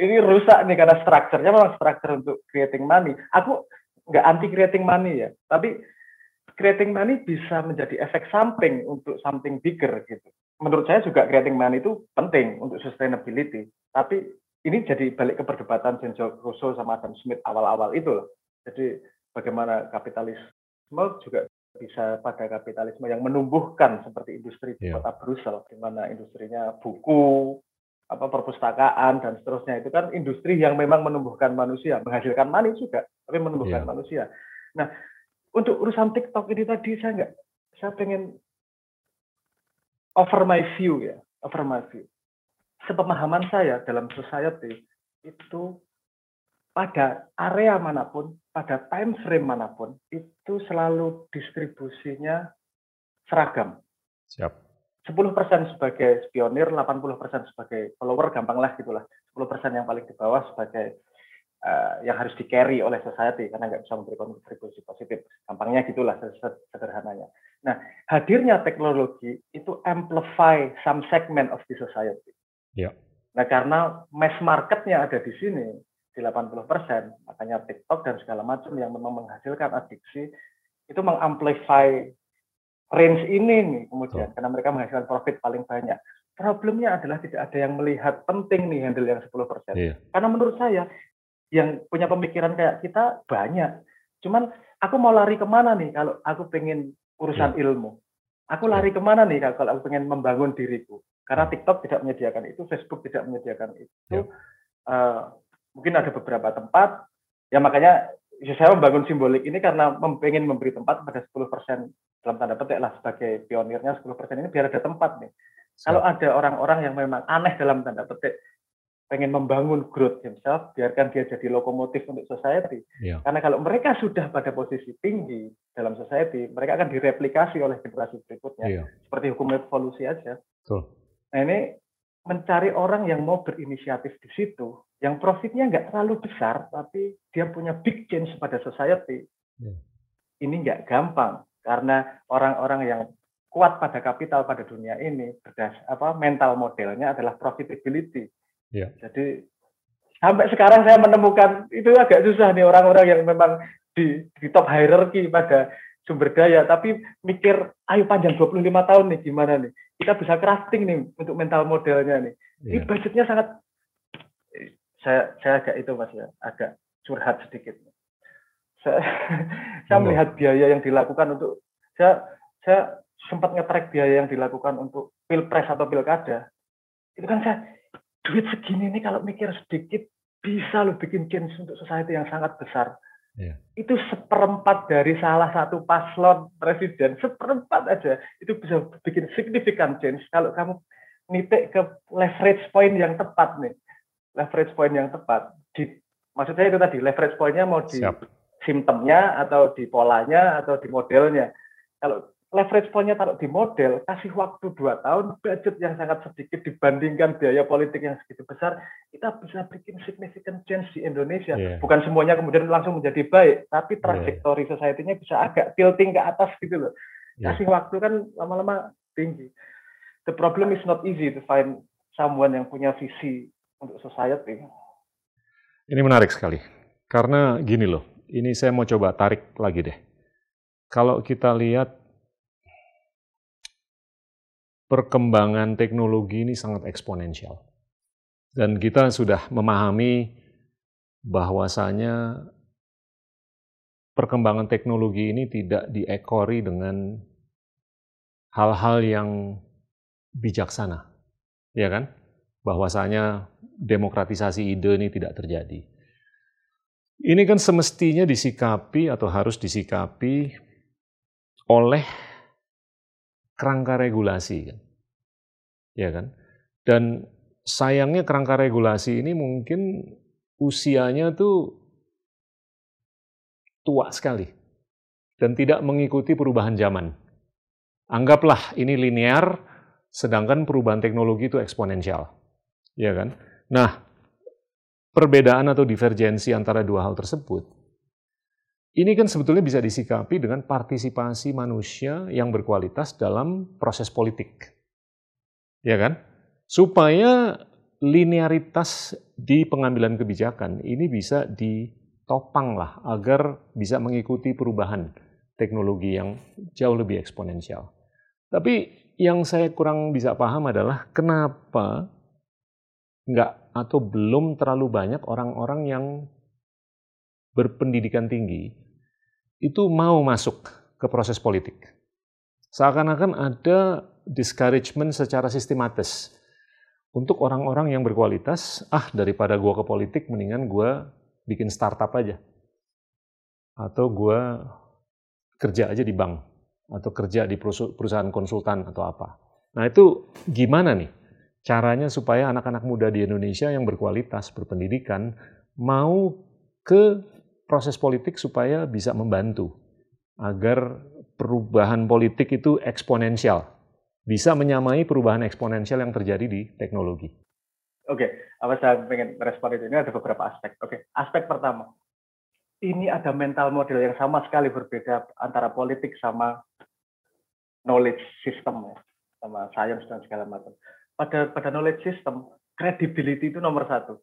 ini rusak nih karena strukturnya memang struktur untuk creating money. Aku nggak anti creating money ya, tapi creating money bisa menjadi efek samping untuk something bigger gitu. Menurut saya juga creating money itu penting untuk sustainability. Tapi ini jadi balik ke perdebatan Jean-Jacques Rousseau sama Adam Smith awal-awal itu loh. Jadi bagaimana kapitalisme juga bisa pada kapitalisme yang menumbuhkan seperti industri di Iya. kota Brussel, di mana industrinya buku, apa perpustakaan dan seterusnya itu kan industri yang memang menumbuhkan manusia, menghasilkan money juga, tapi menumbuhkan Iya. manusia. Nah, untuk urusan TikTok ini tadi saya nggak, saya pengen over my view ya, over my view. Sepemahaman saya dalam society itu pada area mana pun, pada time frame mana pun, itu selalu distribusinya seragam. Siap. 10% sebagai spionir, 80% sebagai follower, gampang lah gitulah. 10% yang paling di bawah sebagai eh, yang harus di carry oleh society karena nggak bisa memberi kontribusi positif. Gampangnya gitulah sed- sederhananya. Nah, hadirnya teknologi itu amplify some segment of the society. Ya. Nah, karena mass marketnya ada di sini di 80%, makanya TikTok dan segala macam yang memang menghasilkan adiksi itu mengamplify range ini nih kemudian karena mereka menghasilkan profit paling banyak. Problemnya adalah tidak ada yang melihat penting nih handle yang 10%. Iya. Karena menurut saya yang punya pemikiran kayak kita banyak. Cuman aku mau lari ke mana nih kalau aku pengen urusan ilmu? Aku lari ke mana nih kalau aku pengen membangun diriku? Karena TikTok tidak menyediakan itu, Facebook tidak menyediakan itu. Ya. Eh, mungkin ada beberapa tempat, ya makanya ya saya membangun simbolik ini karena ingin memberi tempat pada 10% dalam tanda petik lah sebagai pionirnya 10% ini biar ada tempat nih. Kalau ada orang-orang yang memang aneh dalam tanda petik pengen membangun growth himself, biarkan dia jadi lokomotif untuk society. Yeah. Karena kalau mereka sudah pada posisi tinggi dalam society, mereka akan direplikasi oleh generasi berikutnya. Yeah. Seperti hukum evolusi aja. Cool. Nah ini mencari orang yang mau berinisiatif di situ, yang profitnya nggak terlalu besar, tapi dia punya big change pada society. Yeah. Ini nggak gampang karena orang-orang yang kuat pada kapital pada dunia ini berdas apa mental modelnya adalah profitability Ya. Jadi sampai sekarang saya menemukan itu agak susah nih orang-orang yang memang di, di top hierarchy pada sumber daya, tapi mikir, ayo panjang 25 tahun nih gimana nih? Kita bisa crafting nih untuk mental modelnya nih. Ya. Ini budgetnya sangat, saya saya agak itu mas ya, agak curhat sedikit. Saya, [LAUGHS] saya melihat biaya yang dilakukan untuk, saya saya sempat ngetrack biaya yang dilakukan untuk pilpres atau pilkada. Itu kan saya duit segini nih kalau mikir sedikit bisa lo bikin change untuk society yang sangat besar. Yeah. Itu seperempat dari salah satu paslon presiden, seperempat aja itu bisa bikin signifikan change kalau kamu nitik ke leverage point yang tepat nih, leverage point yang tepat. Di, maksud itu tadi leverage pointnya mau di Siap. simptomnya atau di polanya atau di modelnya. Kalau leverage point-nya taruh di model, kasih waktu dua tahun, budget yang sangat sedikit dibandingkan biaya politik yang segitu besar, kita bisa bikin significant change di Indonesia. Yeah. Bukan semuanya kemudian langsung menjadi baik, tapi iya. trajektori yeah. society-nya bisa agak tilting ke atas gitu loh. Yeah. Kasih waktu kan lama-lama tinggi. The problem is not easy to find someone yang punya visi untuk society. Ini menarik sekali. Karena gini loh, ini saya mau coba tarik lagi deh. Kalau kita lihat perkembangan teknologi ini sangat eksponensial. Dan kita sudah memahami bahwasanya perkembangan teknologi ini tidak diekori dengan hal-hal yang bijaksana. Ya kan? Bahwasanya demokratisasi ide ini tidak terjadi. Ini kan semestinya disikapi atau harus disikapi oleh kerangka regulasi kan. Ya kan? Dan sayangnya kerangka regulasi ini mungkin usianya tuh tua sekali dan tidak mengikuti perubahan zaman. Anggaplah ini linear, sedangkan perubahan teknologi itu eksponensial. Ya kan? Nah, perbedaan atau divergensi antara dua hal tersebut ini kan sebetulnya bisa disikapi dengan partisipasi manusia yang berkualitas dalam proses politik. Ya kan? Supaya linearitas di pengambilan kebijakan ini bisa ditopang lah agar bisa mengikuti perubahan teknologi yang jauh lebih eksponensial. Tapi yang saya kurang bisa paham adalah kenapa nggak atau belum terlalu banyak orang-orang yang berpendidikan tinggi itu mau masuk ke proses politik. Seakan-akan ada discouragement secara sistematis untuk orang-orang yang berkualitas, ah daripada gua ke politik mendingan gua bikin startup aja. Atau gua kerja aja di bank atau kerja di perusahaan konsultan atau apa. Nah, itu gimana nih caranya supaya anak-anak muda di Indonesia yang berkualitas, berpendidikan mau ke proses politik supaya bisa membantu agar perubahan politik itu eksponensial, bisa menyamai perubahan eksponensial yang terjadi di teknologi. Oke, apa saya pengen merespon itu ini ada beberapa aspek. Oke, aspek pertama, ini ada mental model yang sama sekali berbeda antara politik sama knowledge system ya, sama science dan segala macam. Pada pada knowledge system, credibility itu nomor satu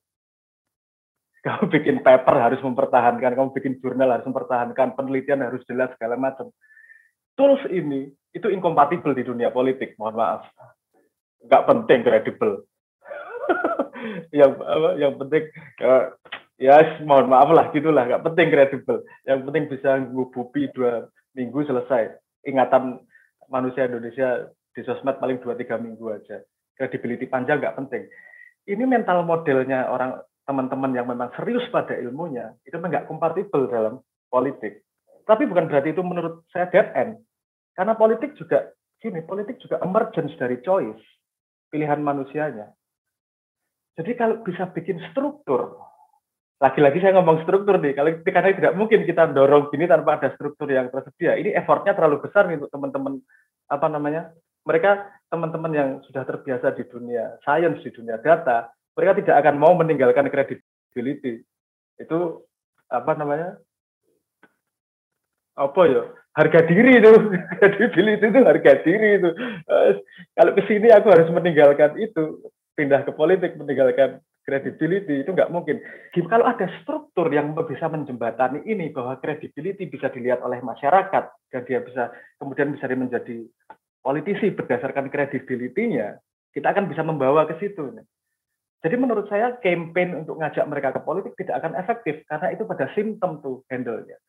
kamu bikin paper harus mempertahankan, kamu bikin jurnal harus mempertahankan, penelitian harus jelas segala macam. Tools ini itu inkompatibel di dunia politik, mohon maaf. Nggak penting kredibel. [LAUGHS] yang yang penting ya, ya mohon maaf lah gitulah, nggak penting kredibel. Yang penting bisa ngubupi dua minggu selesai. Ingatan manusia Indonesia di sosmed paling dua tiga minggu aja. Credibility panjang nggak penting. Ini mental modelnya orang teman-teman yang memang serius pada ilmunya itu nggak kompatibel dalam politik. Tapi bukan berarti itu menurut saya dead end. Karena politik juga gini, politik juga emergence dari choice, pilihan manusianya. Jadi kalau bisa bikin struktur, lagi-lagi saya ngomong struktur nih, kalau karena tidak mungkin kita dorong gini tanpa ada struktur yang tersedia. Ini effortnya terlalu besar nih untuk teman-teman apa namanya mereka teman-teman yang sudah terbiasa di dunia sains di dunia data mereka tidak akan mau meninggalkan credibility itu apa namanya? Apa ya? Harga diri itu. [LAUGHS] Credibility itu harga diri itu. Kalau ke sini aku harus meninggalkan itu. Pindah ke politik meninggalkan credibility itu nggak mungkin. Kalau ada struktur yang bisa menjembatani ini bahwa credibility bisa dilihat oleh masyarakat dan dia bisa kemudian bisa menjadi politisi berdasarkan credibility-nya, kita akan bisa membawa ke situ. Jadi menurut saya campaign untuk ngajak mereka ke politik tidak akan efektif karena itu pada simptom tuh handle-nya.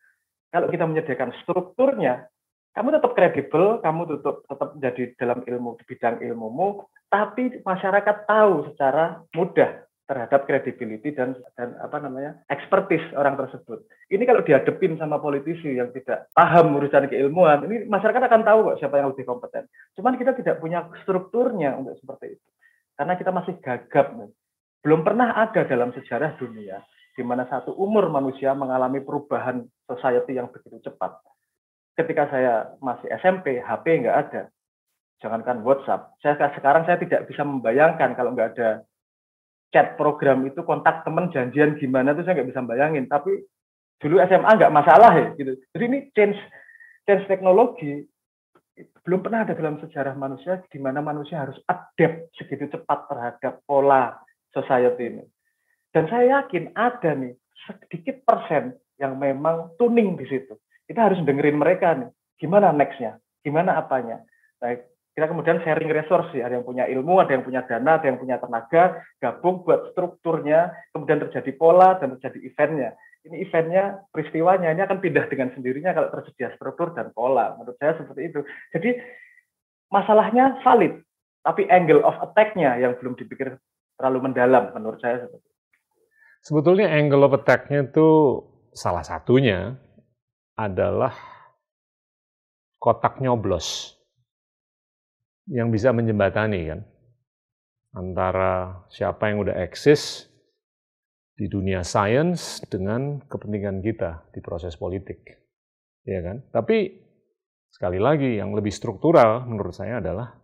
Kalau kita menyediakan strukturnya, kamu tetap kredibel, kamu tetap tetap jadi dalam ilmu di bidang ilmumu, tapi masyarakat tahu secara mudah terhadap credibility dan dan apa namanya expertise orang tersebut. Ini kalau dihadepin sama politisi yang tidak paham urusan keilmuan, ini masyarakat akan tahu kok siapa yang lebih kompeten. Cuman kita tidak punya strukturnya untuk seperti itu. Karena kita masih gagap. Nih. Belum pernah ada dalam sejarah dunia di mana satu umur manusia mengalami perubahan society yang begitu cepat. Ketika saya masih SMP, HP nggak ada. Jangankan WhatsApp. Saya sekarang saya tidak bisa membayangkan kalau nggak ada chat program itu kontak temen janjian gimana tuh saya nggak bisa bayangin. Tapi dulu SMA nggak masalah ya gitu. Jadi ini change change teknologi belum pernah ada dalam sejarah manusia di mana manusia harus adapt segitu cepat terhadap pola society ini. Dan saya yakin ada nih sedikit persen yang memang tuning di situ. Kita harus dengerin mereka nih gimana nextnya gimana apanya. Baik kita kemudian sharing resource ada yang punya ilmu, ada yang punya dana, ada yang punya tenaga, gabung buat strukturnya, kemudian terjadi pola dan terjadi eventnya. Ini eventnya, peristiwanya ini akan pindah dengan sendirinya kalau tersedia struktur dan pola. Menurut saya seperti itu. Jadi masalahnya valid, tapi angle of attack-nya yang belum dipikir terlalu mendalam menurut saya seperti itu. Sebetulnya angle of attack-nya itu salah satunya adalah kotak nyoblos yang bisa menjembatani kan antara siapa yang udah eksis di dunia sains dengan kepentingan kita di proses politik. Ya kan? Tapi sekali lagi yang lebih struktural menurut saya adalah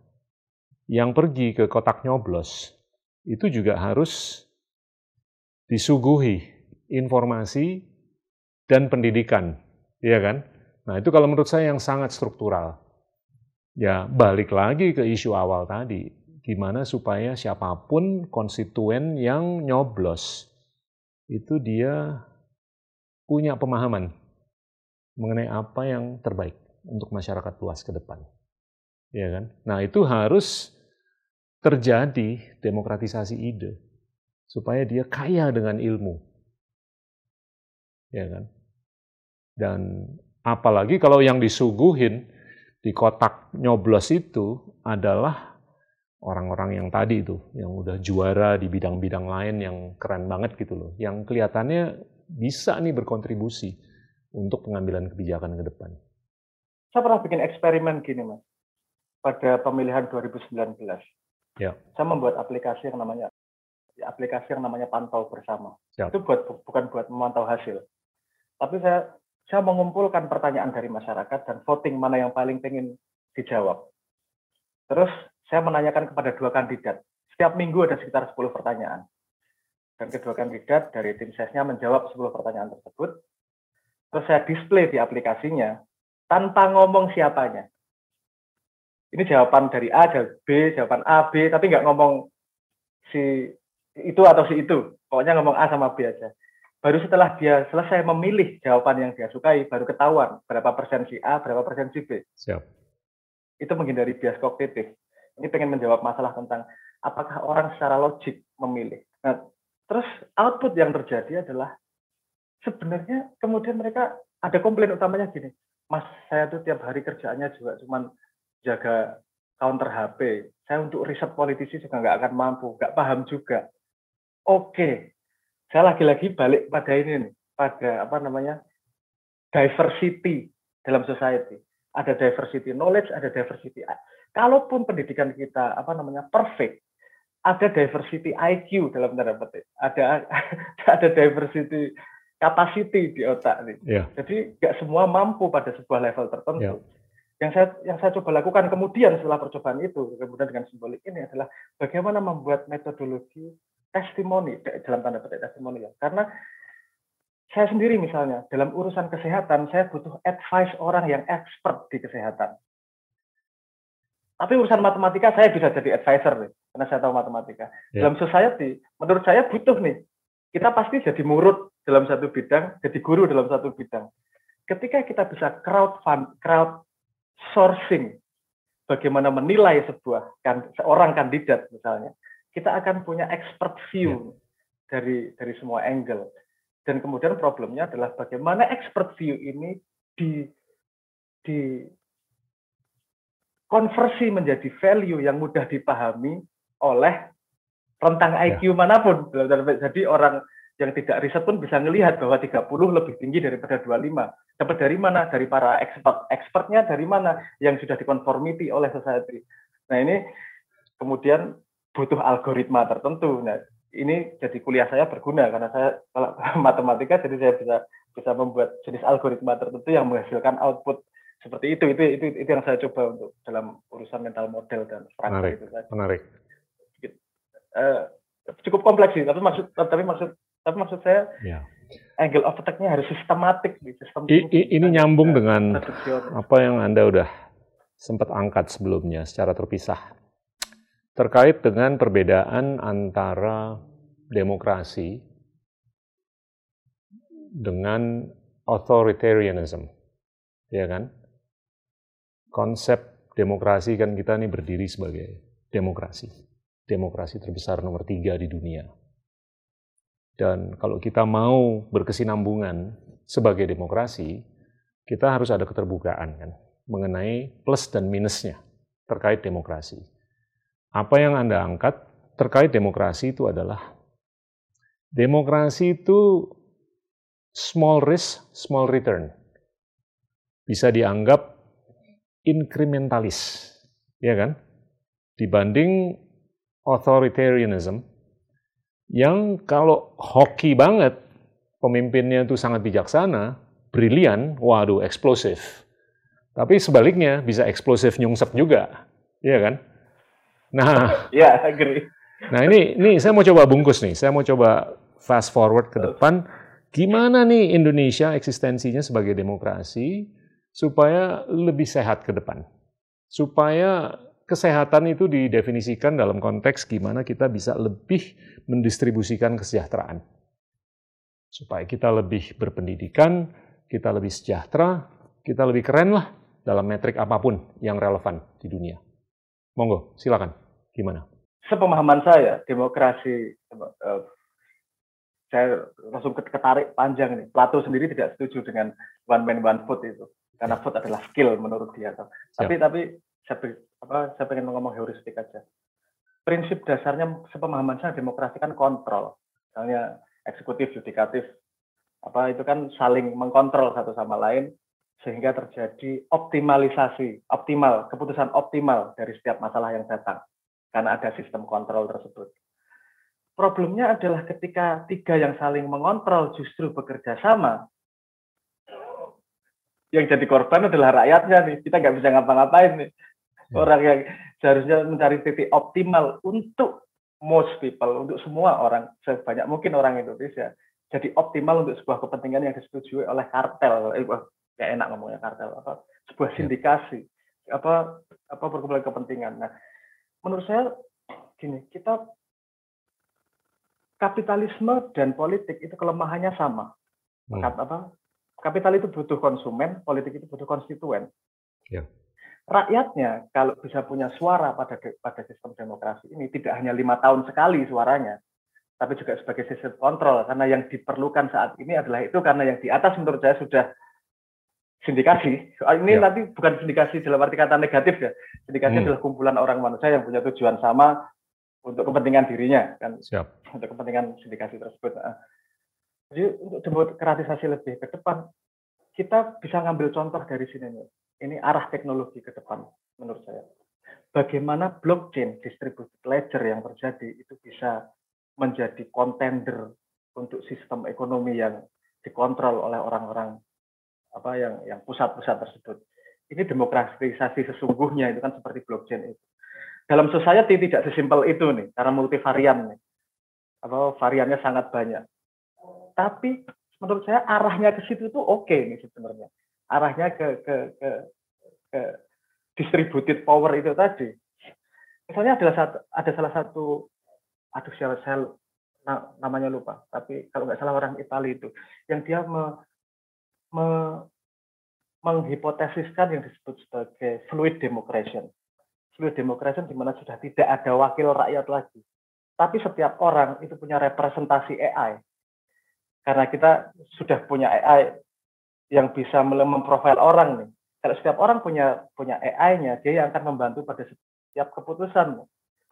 yang pergi ke kotak nyoblos itu juga harus disuguhi informasi dan pendidikan, ya kan? Nah, itu kalau menurut saya yang sangat struktural. Ya, balik lagi ke isu awal tadi. Gimana supaya siapa pun konstituen yang nyoblos, itu dia punya pemahaman mengenai apa yang terbaik untuk masyarakat luas ke depan. Ya kan? Nah, itu harus terjadi demokratisasi ide supaya dia kaya dengan ilmu. Ya kan? Dan apalagi kalau yang disuguhin di kotak nyoblos itu adalah orang-orang yang tadi itu, yang udah juara di bidang-bidang lain yang keren banget gitu loh, yang kelihatannya bisa nih berkontribusi untuk pengambilan kebijakan ke depan. Saya pernah bikin eksperimen gini mas, pada pemilihan 2019. Ya. Saya membuat aplikasi yang namanya aplikasi yang namanya pantau bersama. Siap. Itu buat bukan buat memantau hasil, tapi saya saya mengumpulkan pertanyaan dari masyarakat dan voting mana yang paling pengen dijawab. Terus saya menanyakan kepada dua kandidat. Setiap minggu ada sekitar 10 pertanyaan. Dan kedua kandidat dari tim sesnya menjawab 10 pertanyaan tersebut. Terus saya display di aplikasinya tanpa ngomong siapanya. Ini jawaban dari A, dari B, jawaban A, B, tapi nggak ngomong si itu atau si itu. Pokoknya ngomong A sama B aja baru setelah dia selesai memilih jawaban yang dia sukai, baru ketahuan berapa persen si A, berapa persen si B. Siap. Itu menghindari bias kognitif. Ini pengen menjawab masalah tentang apakah orang secara logik memilih. Nah, terus output yang terjadi adalah sebenarnya kemudian mereka ada komplain utamanya gini, Mas, saya tuh tiap hari kerjaannya juga cuma jaga counter HP. Saya untuk riset politisi juga nggak akan mampu, nggak paham juga. Oke, saya lagi-lagi balik pada ini nih, pada apa namanya diversity dalam society. Ada diversity knowledge, ada diversity. Kalaupun pendidikan kita apa namanya perfect, ada diversity IQ dalam tanda petik. Ada [LAUGHS] ada diversity capacity di otak nih. Yeah. Jadi nggak semua mampu pada sebuah level tertentu. Yeah. Yang saya yang saya coba lakukan kemudian setelah percobaan itu, kemudian dengan simbolik ini adalah bagaimana membuat metodologi testimoni dalam tanda petik testimoni ya. Karena saya sendiri misalnya dalam urusan kesehatan saya butuh advice orang yang expert di kesehatan. Tapi urusan matematika saya bisa jadi advisor nih karena saya tahu matematika. Yeah. dalam society menurut saya butuh nih. Kita pasti jadi murut dalam satu bidang jadi guru dalam satu bidang. Ketika kita bisa crowd fund crowd sourcing bagaimana menilai sebuah kan seorang kandidat misalnya kita akan punya expert view yeah. dari dari semua angle. Dan kemudian problemnya adalah bagaimana expert view ini di di konversi menjadi value yang mudah dipahami oleh rentang IQ yeah. mana pun. Jadi orang yang tidak riset pun bisa melihat bahwa 30 lebih tinggi daripada 25. Dapat dari mana? Dari para expert. Expertnya dari mana? Yang sudah dikonformiti oleh society. Nah ini kemudian butuh algoritma tertentu. Nah, ini jadi kuliah saya berguna karena saya kalau [LAUGHS] matematika jadi saya bisa bisa membuat jenis algoritma tertentu yang menghasilkan output seperti itu. Itu itu itu yang saya coba untuk dalam urusan mental model dan menarik, itu tadi. Menarik. Uh, cukup kompleks sih, tapi maksud tapi maksud tapi maksud saya ya. angle of attack-nya harus sistematik di sistem. I, i, ini nyambung dengan apa yang Anda udah sempat angkat sebelumnya secara terpisah terkait dengan perbedaan antara demokrasi dengan authoritarianism. Ya kan? Konsep demokrasi kan kita ini berdiri sebagai demokrasi. Demokrasi terbesar nomor tiga di dunia. Dan kalau kita mau berkesinambungan sebagai demokrasi, kita harus ada keterbukaan kan mengenai plus dan minusnya terkait demokrasi. Apa yang Anda angkat terkait demokrasi itu adalah demokrasi itu small risk, small return. Bisa dianggap inkrementalis, ya kan? Dibanding authoritarianism yang kalau hoki banget, pemimpinnya itu sangat bijaksana, brilian, waduh eksplosif. Tapi sebaliknya bisa eksplosif nyungsep juga, ya kan? Nah, ya, yeah, agree. Nah ini, ini saya mau coba bungkus nih. Saya mau coba fast forward ke depan. Gimana nih Indonesia eksistensinya sebagai demokrasi supaya lebih sehat ke depan? Supaya kesehatan itu didefinisikan dalam konteks gimana kita bisa lebih mendistribusikan kesejahteraan. Supaya kita lebih berpendidikan, kita lebih sejahtera, kita lebih keren lah dalam metrik apa pun yang relevan di dunia. Monggo, silakan. Gimana? Sepemahaman saya, demokrasi uh, saya langsung ketarik panjang nih. Plato sendiri tidak setuju dengan one man one vote itu karena vote adalah skill menurut dia. Tapi Siap. tapi saya, apa, saya pengen ngomong heuristik aja. Prinsip dasarnya sepemahaman saya demokrasi kan kontrol. Misalnya eksekutif, yudikatif, apa itu kan saling mengkontrol satu sama lain sehingga terjadi optimalisasi, optimal, keputusan optimal dari setiap masalah yang datang karena ada sistem kontrol tersebut. Problemnya adalah ketika tiga yang saling mengontrol justru bekerja sama, yang jadi korban adalah rakyatnya nih. Kita nggak bisa ngapa-ngapain nih. Ya. Orang yang seharusnya mencari titik optimal untuk most people, untuk semua orang, sebanyak mungkin orang Indonesia. Jadi optimal untuk sebuah kepentingan yang disetujui oleh kartel. Eh, ya enak ngomongnya kartel apa sebuah ya. sindikasi apa apa perkumpulan kepentingan nah menurut saya gini kita kapitalisme dan politik itu kelemahannya sama hmm. apa kapital itu butuh konsumen politik itu butuh konstituen ya. rakyatnya kalau bisa punya suara pada pada sistem demokrasi ini tidak hanya lima tahun sekali suaranya tapi juga sebagai sistem kontrol karena yang diperlukan saat ini adalah itu karena yang di atas menurut saya sudah sindikasi. Ah, ini ya. nanti bukan sindikasi dalam arti kata negatif ya. Sindikasi hmm. adalah kumpulan orang manusia yang punya tujuan sama untuk kepentingan dirinya kan. Siap. Untuk kepentingan sindikasi tersebut. Nah, Jadi untuk demokratisasi lebih ke depan, kita bisa ngambil contoh dari sini nih. Ini arah teknologi ke depan menurut saya. Bagaimana blockchain distributed ledger yang terjadi itu bisa menjadi kontender untuk sistem ekonomi yang dikontrol oleh orang-orang apa yang yang pusat-pusat tersebut. Ini demokratisasi sesungguhnya itu kan seperti blockchain itu. Dalam society tidak sesimpel itu nih, karena multivarian nih. Apa variannya sangat banyak tapi menurut saya arahnya ke situ tuh oke okay nih sebenarnya. Arahnya ke ke ke ke distributed power itu tadi. Misalnya adalah satu, ada salah satu aduh saya, saya namanya lupa, tapi kalau nggak salah orang Italia itu yang dia me, me, menghipotesiskan yang disebut sebagai fluid democracy. Fluid democracy di mana sudah tidak ada wakil rakyat lagi. Tapi setiap orang itu punya representasi AI karena kita sudah punya AI yang bisa memprofil orang nih. Kalau setiap orang punya punya AI-nya, dia yang akan membantu pada setiap keputusan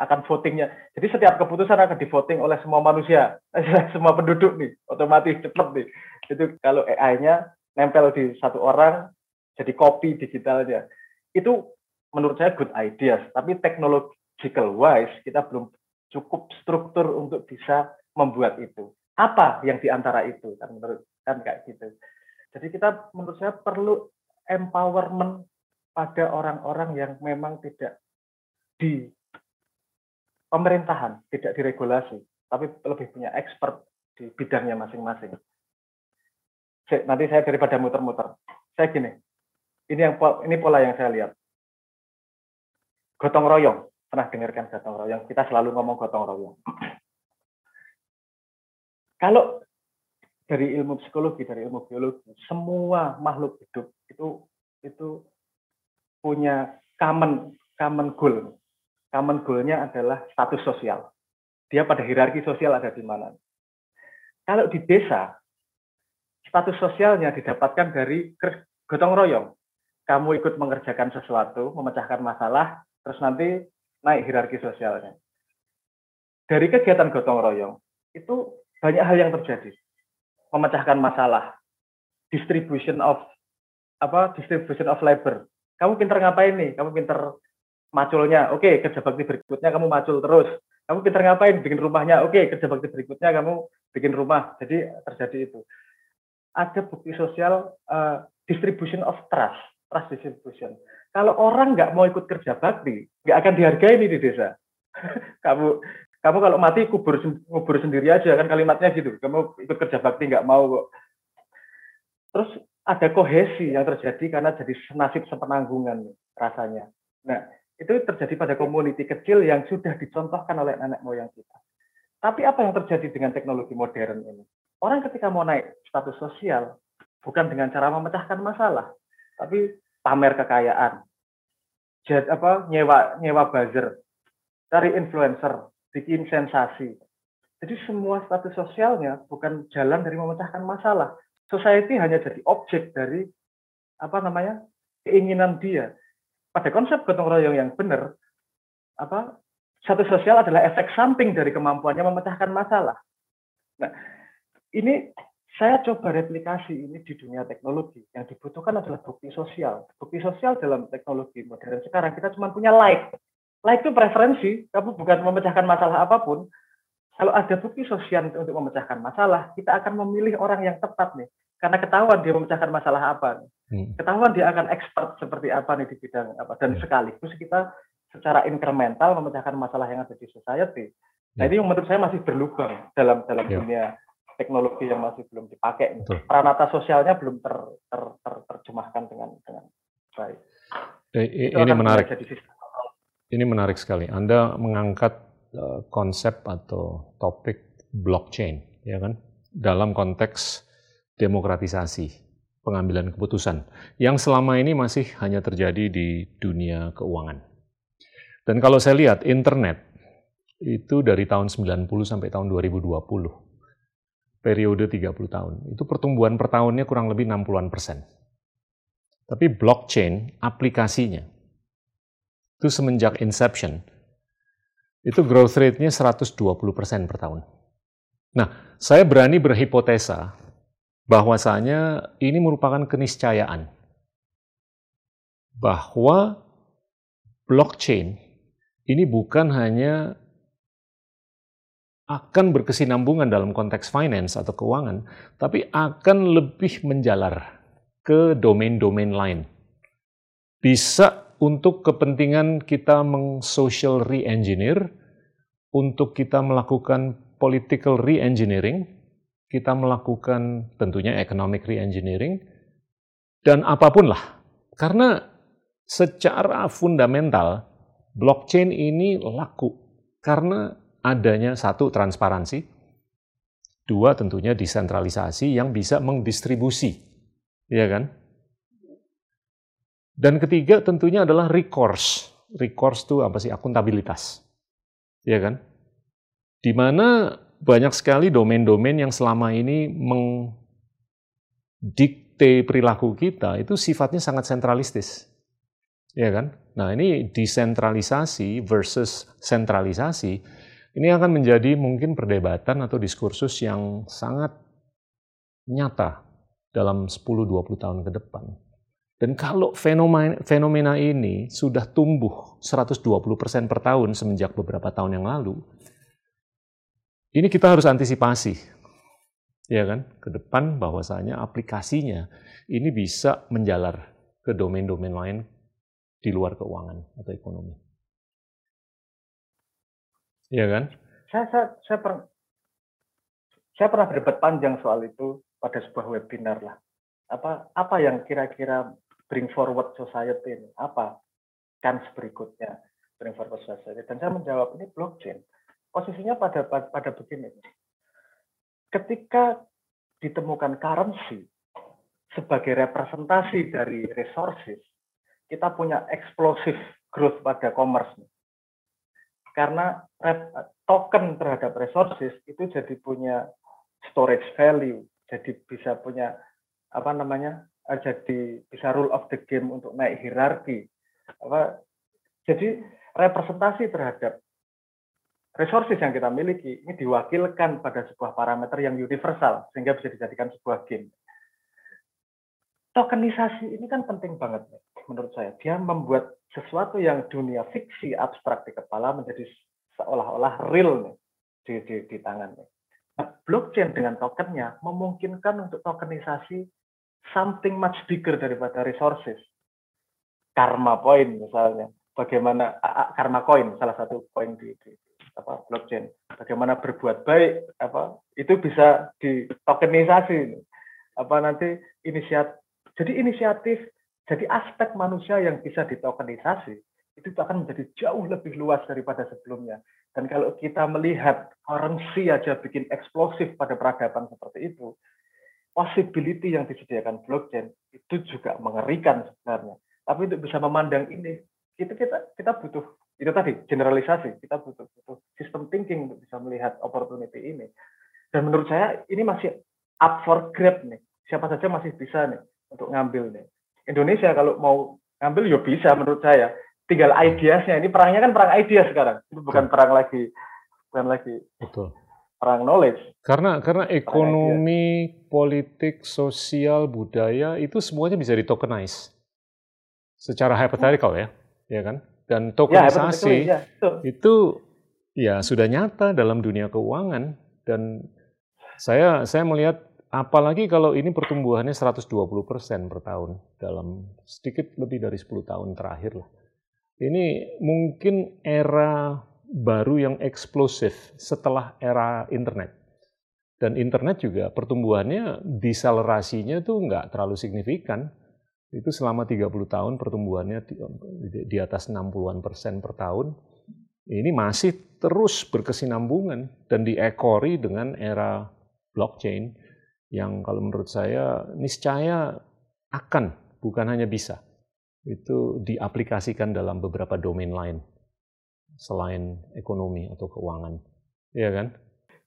akan votingnya. Jadi setiap keputusan akan divoting oleh semua manusia, [LAUGHS] semua penduduk nih, otomatis cepat nih. Itu kalau AI-nya nempel di satu orang, jadi copy digitalnya. Itu menurut saya good ideas, tapi technological wise kita belum cukup struktur untuk bisa membuat itu. Apa yang di antara itu kan menurut kan kayak gitu. Jadi kita menurut saya perlu empowerment pada orang-orang yang memang tidak di pemerintahan tidak diregulasi tapi lebih punya expert di bidangnya masing-masing nanti saya daripada muter-muter saya gini ini yang ini pola yang saya lihat gotong royong pernah dengarkan gotong royong kita selalu ngomong gotong royong [CLEARS THROAT] kalau dari ilmu psikologi, dari ilmu biologi, semua makhluk hidup itu itu punya common common goal. Common goalnya adalah status sosial. Dia pada hierarki sosial ada di mana. Kalau di desa, status sosialnya didapatkan dari gotong royong. Kamu ikut mengerjakan sesuatu, memecahkan masalah, terus nanti naik hierarki sosialnya. Dari kegiatan gotong royong, itu banyak hal yang terjadi. Memecahkan masalah, distribution of apa distribution of labor. Kamu pinter ngapain nih? Kamu pinter maculnya. Oke, kerja bakti berikutnya kamu macul terus. Kamu pinter ngapain? Bikin rumahnya. Oke, kerja bakti berikutnya kamu bikin rumah. Jadi terjadi itu. Ada bukti sosial uh, distribution of trust, trust distribution. Kalau orang nggak mau ikut kerja bakti, nggak akan dihargai nih di desa. [LAUGHS] kamu kamu kalau mati kubur kubur sendiri aja kan kalimatnya gitu. Kamu ikut kerja bakti nggak mau kok. Terus ada kohesi yang terjadi karena jadi nasib sepenanggungan rasanya. Nah itu terjadi pada komuniti kecil yang sudah dicontohkan oleh nenek moyang kita. Tapi apa yang terjadi dengan teknologi modern ini orang ketika mau naik status sosial bukan dengan cara memecahkan masalah tapi pamer kekayaan jadi apa nyewa nyewa buzzer cari influencer bikin sensasi. Jadi semua status sosialnya bukan jalan dari memecahkan masalah. Society hanya jadi objek dari apa namanya keinginan dia. Pada konsep gotong royong yang benar, apa status sosial adalah efek samping dari kemampuannya memecahkan masalah. Nah, ini saya coba replikasi ini di dunia teknologi. Yang dibutuhkan adalah bukti sosial. Bukti sosial dalam teknologi modern sekarang kita cuma punya like. Like itu preferensi, kamu bukan memecahkan masalah apa pun. Kalau ada bukti sosial untuk memecahkan masalah, kita akan memilih orang yang tepat nih. Karena ketahuan dia memecahkan masalah apa. Hmm. Ketahuan dia akan expert seperti apa nih di bidang apa. Dan hmm. sekaligus kita secara incremental memecahkan masalah yang ada di society. Nah hmm. ini yang menurut saya masih berlubang dalam dalam yeah. dunia teknologi yang masih belum dipakai. Betul. Peranata sosialnya belum ter, ter, ter, terjemahkan dengan dengan baik. Eh, ini menarik. Ini menarik sekali. Anda mengangkat uh, konsep atau topik blockchain, ya kan, dalam konteks demokratisasi pengambilan keputusan yang selama ini masih hanya terjadi di dunia keuangan. Dan kalau saya lihat internet itu dari tahun 90 sampai tahun 2020, periode 30 tahun, itu pertumbuhan per tahunnya kurang lebih 60-an persen. Tapi blockchain, aplikasinya, itu semenjak inception, itu growth rate-nya 120% per tahun. Nah, saya berani berhipotesa bahwasanya ini merupakan keniscayaan bahwa blockchain ini bukan hanya akan berkesinambungan dalam konteks finance atau keuangan, tapi akan lebih menjalar ke domain-domain lain. Bisa untuk kepentingan kita meng-social re-engineer, untuk kita melakukan political re-engineering, kita melakukan tentunya economic re-engineering, dan apa pun lah. Karena secara fundamental, blockchain ini laku karena adanya satu transparansi, dua tentunya desentralisasi yang bisa mengdistribusi, ya kan? Dan ketiga tentunya adalah recourse. Recourse itu apa sih? Akuntabilitas, ya kan? Di mana banyak sekali domain-domain yang selama ini mengdikte perilaku kita itu sifatnya sangat sentralistis. Ya kan? Nah, ini desentralisasi versus sentralisasi ini akan menjadi mungkin perdebatan atau diskursus yang sangat nyata dalam 10-20 tahun ke depan. Dan kalau fenomena, ini sudah tumbuh 120% per tahun semenjak beberapa tahun yang lalu, ini kita harus antisipasi, ya kan, ke depan bahwasanya aplikasinya ini bisa menjalar ke domain-domain lain di luar keuangan atau ekonomi. Iya kan? Saya saya saya, per, saya pernah berdebat panjang soal itu pada sebuah webinar lah. Apa apa yang kira-kira bring forward society ini? Apa kans berikutnya bring forward society? Dan saya menjawab ini blockchain. Posisinya pada pada, begini. Ketika ditemukan currency sebagai representasi dari resources, kita punya explosive growth pada commerce karena token terhadap resources itu jadi punya storage value, jadi bisa punya apa namanya, eh, jadi bisa rule of the game untuk naik hierarki. Apa, jadi representasi terhadap resources yang kita miliki ini diwakilkan pada sebuah parameter yang universal sehingga bisa dijadikan sebuah game. Tokenisasi ini kan penting banget menurut saya. Dia membuat sesuatu yang dunia fiksi abstrak di kepala menjadi seolah-olah real nih di, di, di tangan nih. Nah, blockchain dengan tokennya memungkinkan untuk tokenisasi something much bigger daripada resources. Karma point misalnya, bagaimana karma coin salah satu poin di, di apa blockchain. Bagaimana berbuat baik apa itu bisa ditokenisasi. Apa nanti inisiatif jadi inisiatif jadi aspek manusia yang bisa ditokenisasi itu akan menjadi jauh lebih luas daripada sebelumnya. Dan kalau kita melihat currency aja bikin eksplosif pada peradaban seperti itu, possibility yang disediakan blockchain itu juga mengerikan sebenarnya. Tapi untuk bisa memandang ini, kita kita kita butuh itu tadi generalisasi. Kita butuh butuh sistem thinking untuk bisa melihat opportunity ini. Dan menurut saya ini masih up for grab nih. Siapa saja masih bisa nih untuk ngambil nih. Indonesia kalau mau ngambil ya bisa menurut saya. Tinggal ideasnya. Ini perangnya kan perang idea sekarang. Itu bukan perang lagi bukan lagi Betul. perang knowledge. Karena karena ekonomi, politik, sosial, budaya itu semuanya bisa ditokenize. Secara hypothetical ya, ya kan? Dan ya, tokenisasi ya, ya, itu ya sudah nyata dalam dunia keuangan dan saya saya melihat Apalagi kalau ini pertumbuhannya 120% per tahun dalam sedikit lebih dari 10 tahun terakhir lah. Ini mungkin era baru yang eksplosif setelah era internet. Dan internet juga pertumbuhannya, deselerasinya tuh nggak terlalu signifikan. Itu selama 30 tahun pertumbuhannya di atas 60-an persen per tahun. Ini masih terus berkesinambungan dan diekori dengan era blockchain yang kalau menurut saya niscaya akan, bukan hanya bisa, itu diaplikasikan dalam beberapa domain lain selain ekonomi atau keuangan. Iya kan?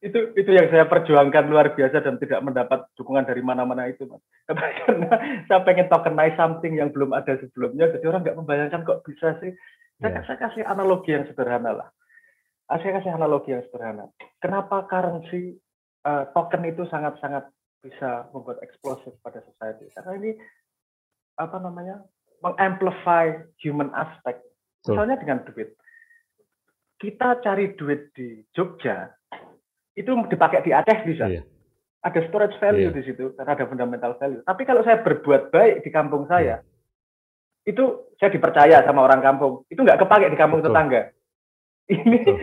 Itu itu yang saya perjuangkan luar biasa dan tidak mendapat dukungan dari mana-mana itu, Mas. [LAUGHS] Karena saya pengen tokenize something yang belum ada sebelumnya, jadi orang nggak membayangkan kok bisa sih. Saya, yeah. saya kasih analogi yang sederhana lah. Ah, saya kasih analogi yang sederhana. Kenapa currency uh, token itu sangat-sangat bisa membuat eksplosif pada society karena ini apa namanya mengamplify human aspect misalnya dengan duit kita cari duit di Jogja itu dipakai di Aceh bisa iya. ada storage value iya. di situ karena ada fundamental value tapi kalau saya berbuat baik di kampung saya iya. itu saya dipercaya sama orang kampung itu nggak kepake di kampung Betul. tetangga ini Betul.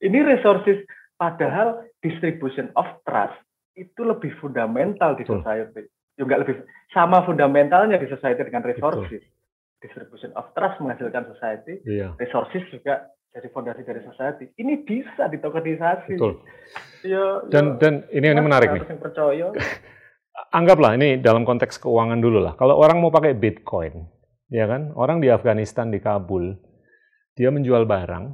ini resources padahal distribution of trust itu lebih fundamental di Betul. society. Juga lebih sama fundamentalnya di society dengan resources. Betul. Distribution of trust menghasilkan society, iya. resources juga jadi fondasi dari society. Ini bisa ditokenisasi. Betul. Ya, dan ya, dan ini ini menarik nih. Percaya. [LAUGHS] Anggaplah ini dalam konteks keuangan dulu lah. Kalau orang mau pakai Bitcoin, ya kan? Orang di Afghanistan di Kabul, dia menjual barang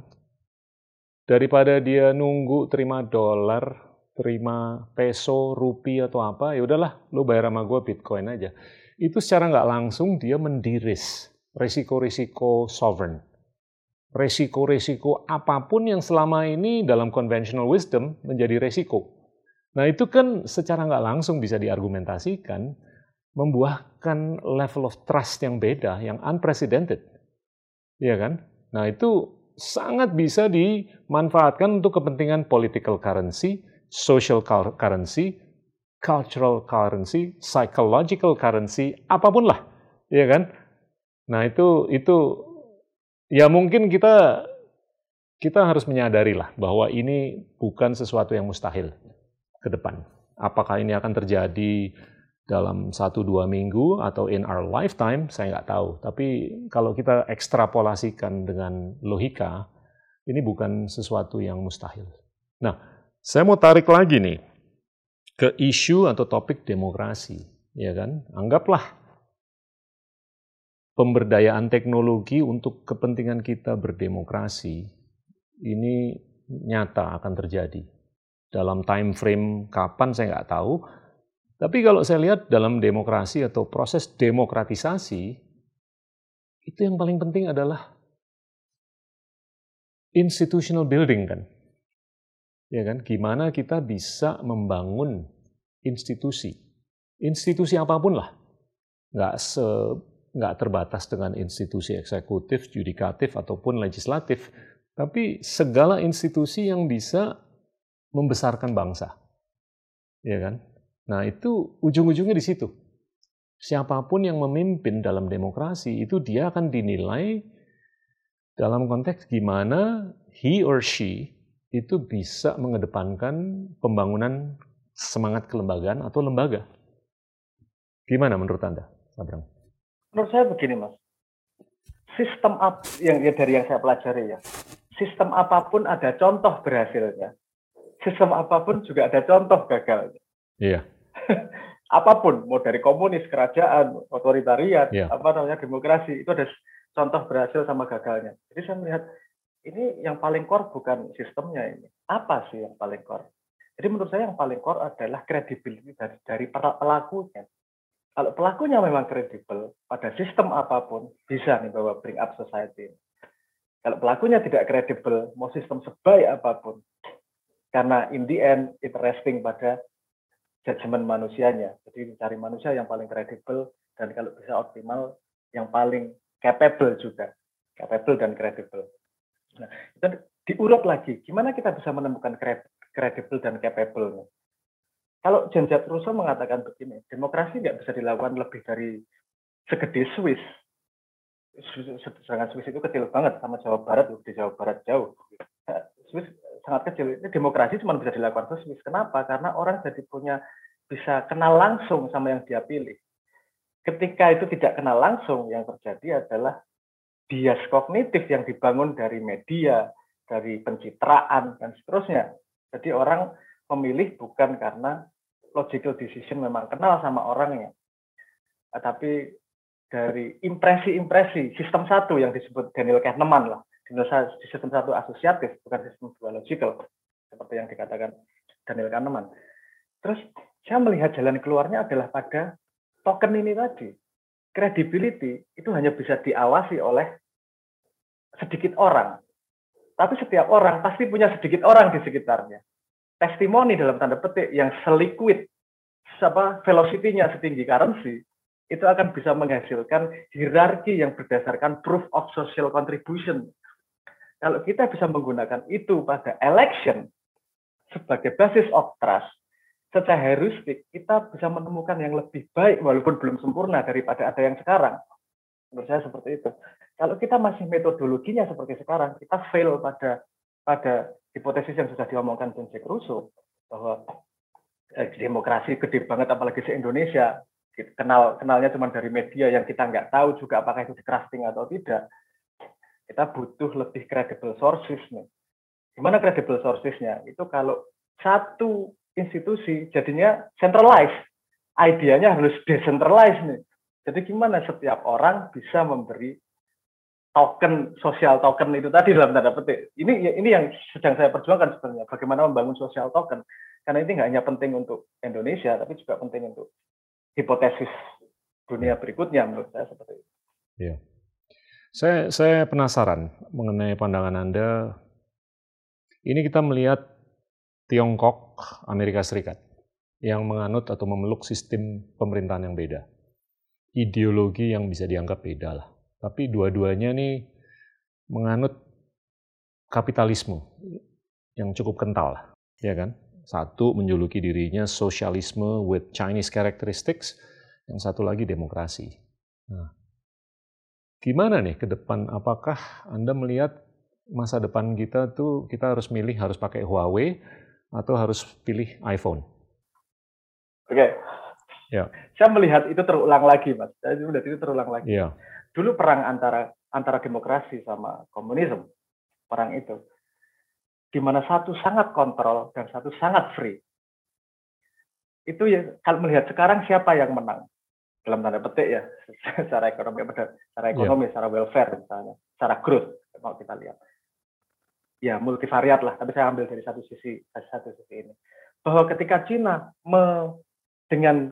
daripada dia nunggu terima dolar terima peso, rupiah atau apa, ya udahlah, lo bayar sama gue Bitcoin aja. Itu secara nggak langsung dia mendiris resiko-resiko sovereign. Resiko-resiko apa pun yang selama ini dalam conventional wisdom menjadi resiko. Nah itu kan secara nggak langsung bisa diargumentasikan membuahkan level of trust yang beda, yang unprecedented. Iya kan? Nah itu sangat bisa dimanfaatkan untuk kepentingan political currency, social currency, cultural currency, psychological currency, apa pun lah, ya kan? Nah itu itu ya mungkin kita kita harus menyadari lah bahwa ini bukan sesuatu yang mustahil ke depan. Apakah ini akan terjadi dalam satu dua minggu atau in our lifetime, saya nggak tahu. Tapi kalau kita ekstrapolasikan dengan logika, ini bukan sesuatu yang mustahil. Nah, saya mau tarik lagi nih ke isu atau topik demokrasi, ya kan? Anggaplah pemberdayaan teknologi untuk kepentingan kita berdemokrasi ini nyata akan terjadi. Dalam time frame kapan saya nggak tahu, tapi kalau saya lihat dalam demokrasi atau proses demokratisasi, itu yang paling penting adalah institutional building kan ya kan? Gimana kita bisa membangun institusi, institusi apa pun lah, nggak se nggak terbatas dengan institusi eksekutif, yudikatif ataupun legislatif, tapi segala institusi yang bisa membesarkan bangsa, ya kan? Nah itu ujung-ujungnya di situ. Siapa pun yang memimpin dalam demokrasi itu dia akan dinilai dalam konteks gimana he or she itu bisa mengedepankan pembangunan semangat kelembagaan atau lembaga. Gimana menurut Anda, Sabrang? Menurut saya begini, Mas. Sistem up yang ya dari yang saya pelajari ya. Sistem apa pun ada contoh berhasilnya. Sistem apa pun juga ada contoh gagalnya. Iya. [LAUGHS] apa pun, mau dari komunis, kerajaan, otoritarian, iya. apa namanya demokrasi, itu ada contoh berhasil sama gagalnya. Jadi saya melihat ini yang paling core bukan sistemnya ini. Apa sih yang paling core? Jadi menurut saya yang paling core adalah kredibilitas dari, dari pelakunya. Kalau pelakunya memang kredibel pada sistem apa pun, bisa nih bahwa bring up society. Kalau pelakunya tidak kredibel, mau sistem sebaik apa pun, karena in the end interesting pada judgement manusianya. Jadi mencari manusia yang paling kredibel dan kalau bisa optimal, yang paling capable juga, capable dan kredibel. Nah, diurut lagi, gimana kita bisa menemukan kredibel dan capable? Kalau Jean-Jacques Rousseau mengatakan begini, demokrasi nggak bisa dilakukan lebih dari segede Swiss. Sedangkan Swiss itu kecil banget sama Jawa Barat, di Jawa Barat jauh. Nah, Swiss sangat kecil. Ini demokrasi cuma bisa dilakukan ke Swiss. Kenapa? Karena orang jadi punya bisa kenal langsung sama yang dia pilih. Ketika itu tidak kenal langsung, yang terjadi adalah bias kognitif yang dibangun dari media, dari pencitraan, dan seterusnya. Jadi orang memilih bukan karena logical decision memang kenal sama orangnya, tapi dari impresi-impresi sistem satu yang disebut Daniel Kahneman lah, di sistem satu asosiatif, bukan sistem dua logical, seperti yang dikatakan Daniel Kahneman. Terus saya melihat jalan keluarnya adalah pada token ini tadi credibility itu hanya bisa diawasi oleh sedikit orang. Tapi setiap orang pasti punya sedikit orang di sekitarnya. testimoni dalam tanda petik yang seliquid apa velocity-nya setinggi currency itu akan bisa menghasilkan hierarki yang berdasarkan proof of social contribution. Kalau kita bisa menggunakan itu pada election sebagai basis of trust, secara heuristik kita bisa menemukan yang lebih baik walaupun belum sempurna daripada ada yang sekarang. Menurut saya seperti itu. Kalau kita masih metodologinya seperti sekarang, kita fail pada pada hipotesis yang sudah diomongkan Jack Rousseau bahwa eh, demokrasi gede banget apalagi se Indonesia. Kenal kenalnya cuma dari media yang kita nggak tahu juga apakah itu di crafting atau tidak. Kita butuh lebih credible sources nih. Gimana credible sourcesnya? Itu kalau satu institusi jadinya centralized. Idenya harus decentralized nih. Jadi gimana setiap orang bisa memberi token sosial token itu tadi dalam tanda petik. Ini ini yang sedang saya perjuangkan sebenarnya bagaimana membangun sosial token. Karena ini nggak hanya penting untuk Indonesia tapi juga penting untuk hipotesis dunia berikutnya menurut saya seperti itu. Iya. Saya saya penasaran mengenai pandangan Anda. Ini kita melihat Tiongkok, Amerika Serikat yang menganut atau memeluk sistem pemerintahan yang beda. Ideologi yang bisa dianggap beda lah tapi dua-duanya nih menganut kapitalisme yang cukup kental, ya kan? Satu menjuluki dirinya sosialisme with Chinese characteristics, yang satu lagi demokrasi. Nah, gimana nih ke depan? Apakah Anda melihat masa depan kita tuh kita harus milih harus pakai Huawei atau harus pilih iPhone? Oke. Okay. Ya. Saya melihat itu terulang lagi, Mas. Saya melihat itu terulang lagi. Ya dulu perang antara antara demokrasi sama komunisme perang itu di mana satu sangat kontrol dan satu sangat free itu ya kalau melihat sekarang siapa yang menang dalam tanda petik ya [LAUGHS] secara ekonomi secara iya. ekonomi yeah. secara welfare misalnya secara growth kalau kita lihat ya multivariat lah tapi saya ambil dari satu sisi dari satu sisi ini bahwa ketika Cina me, dengan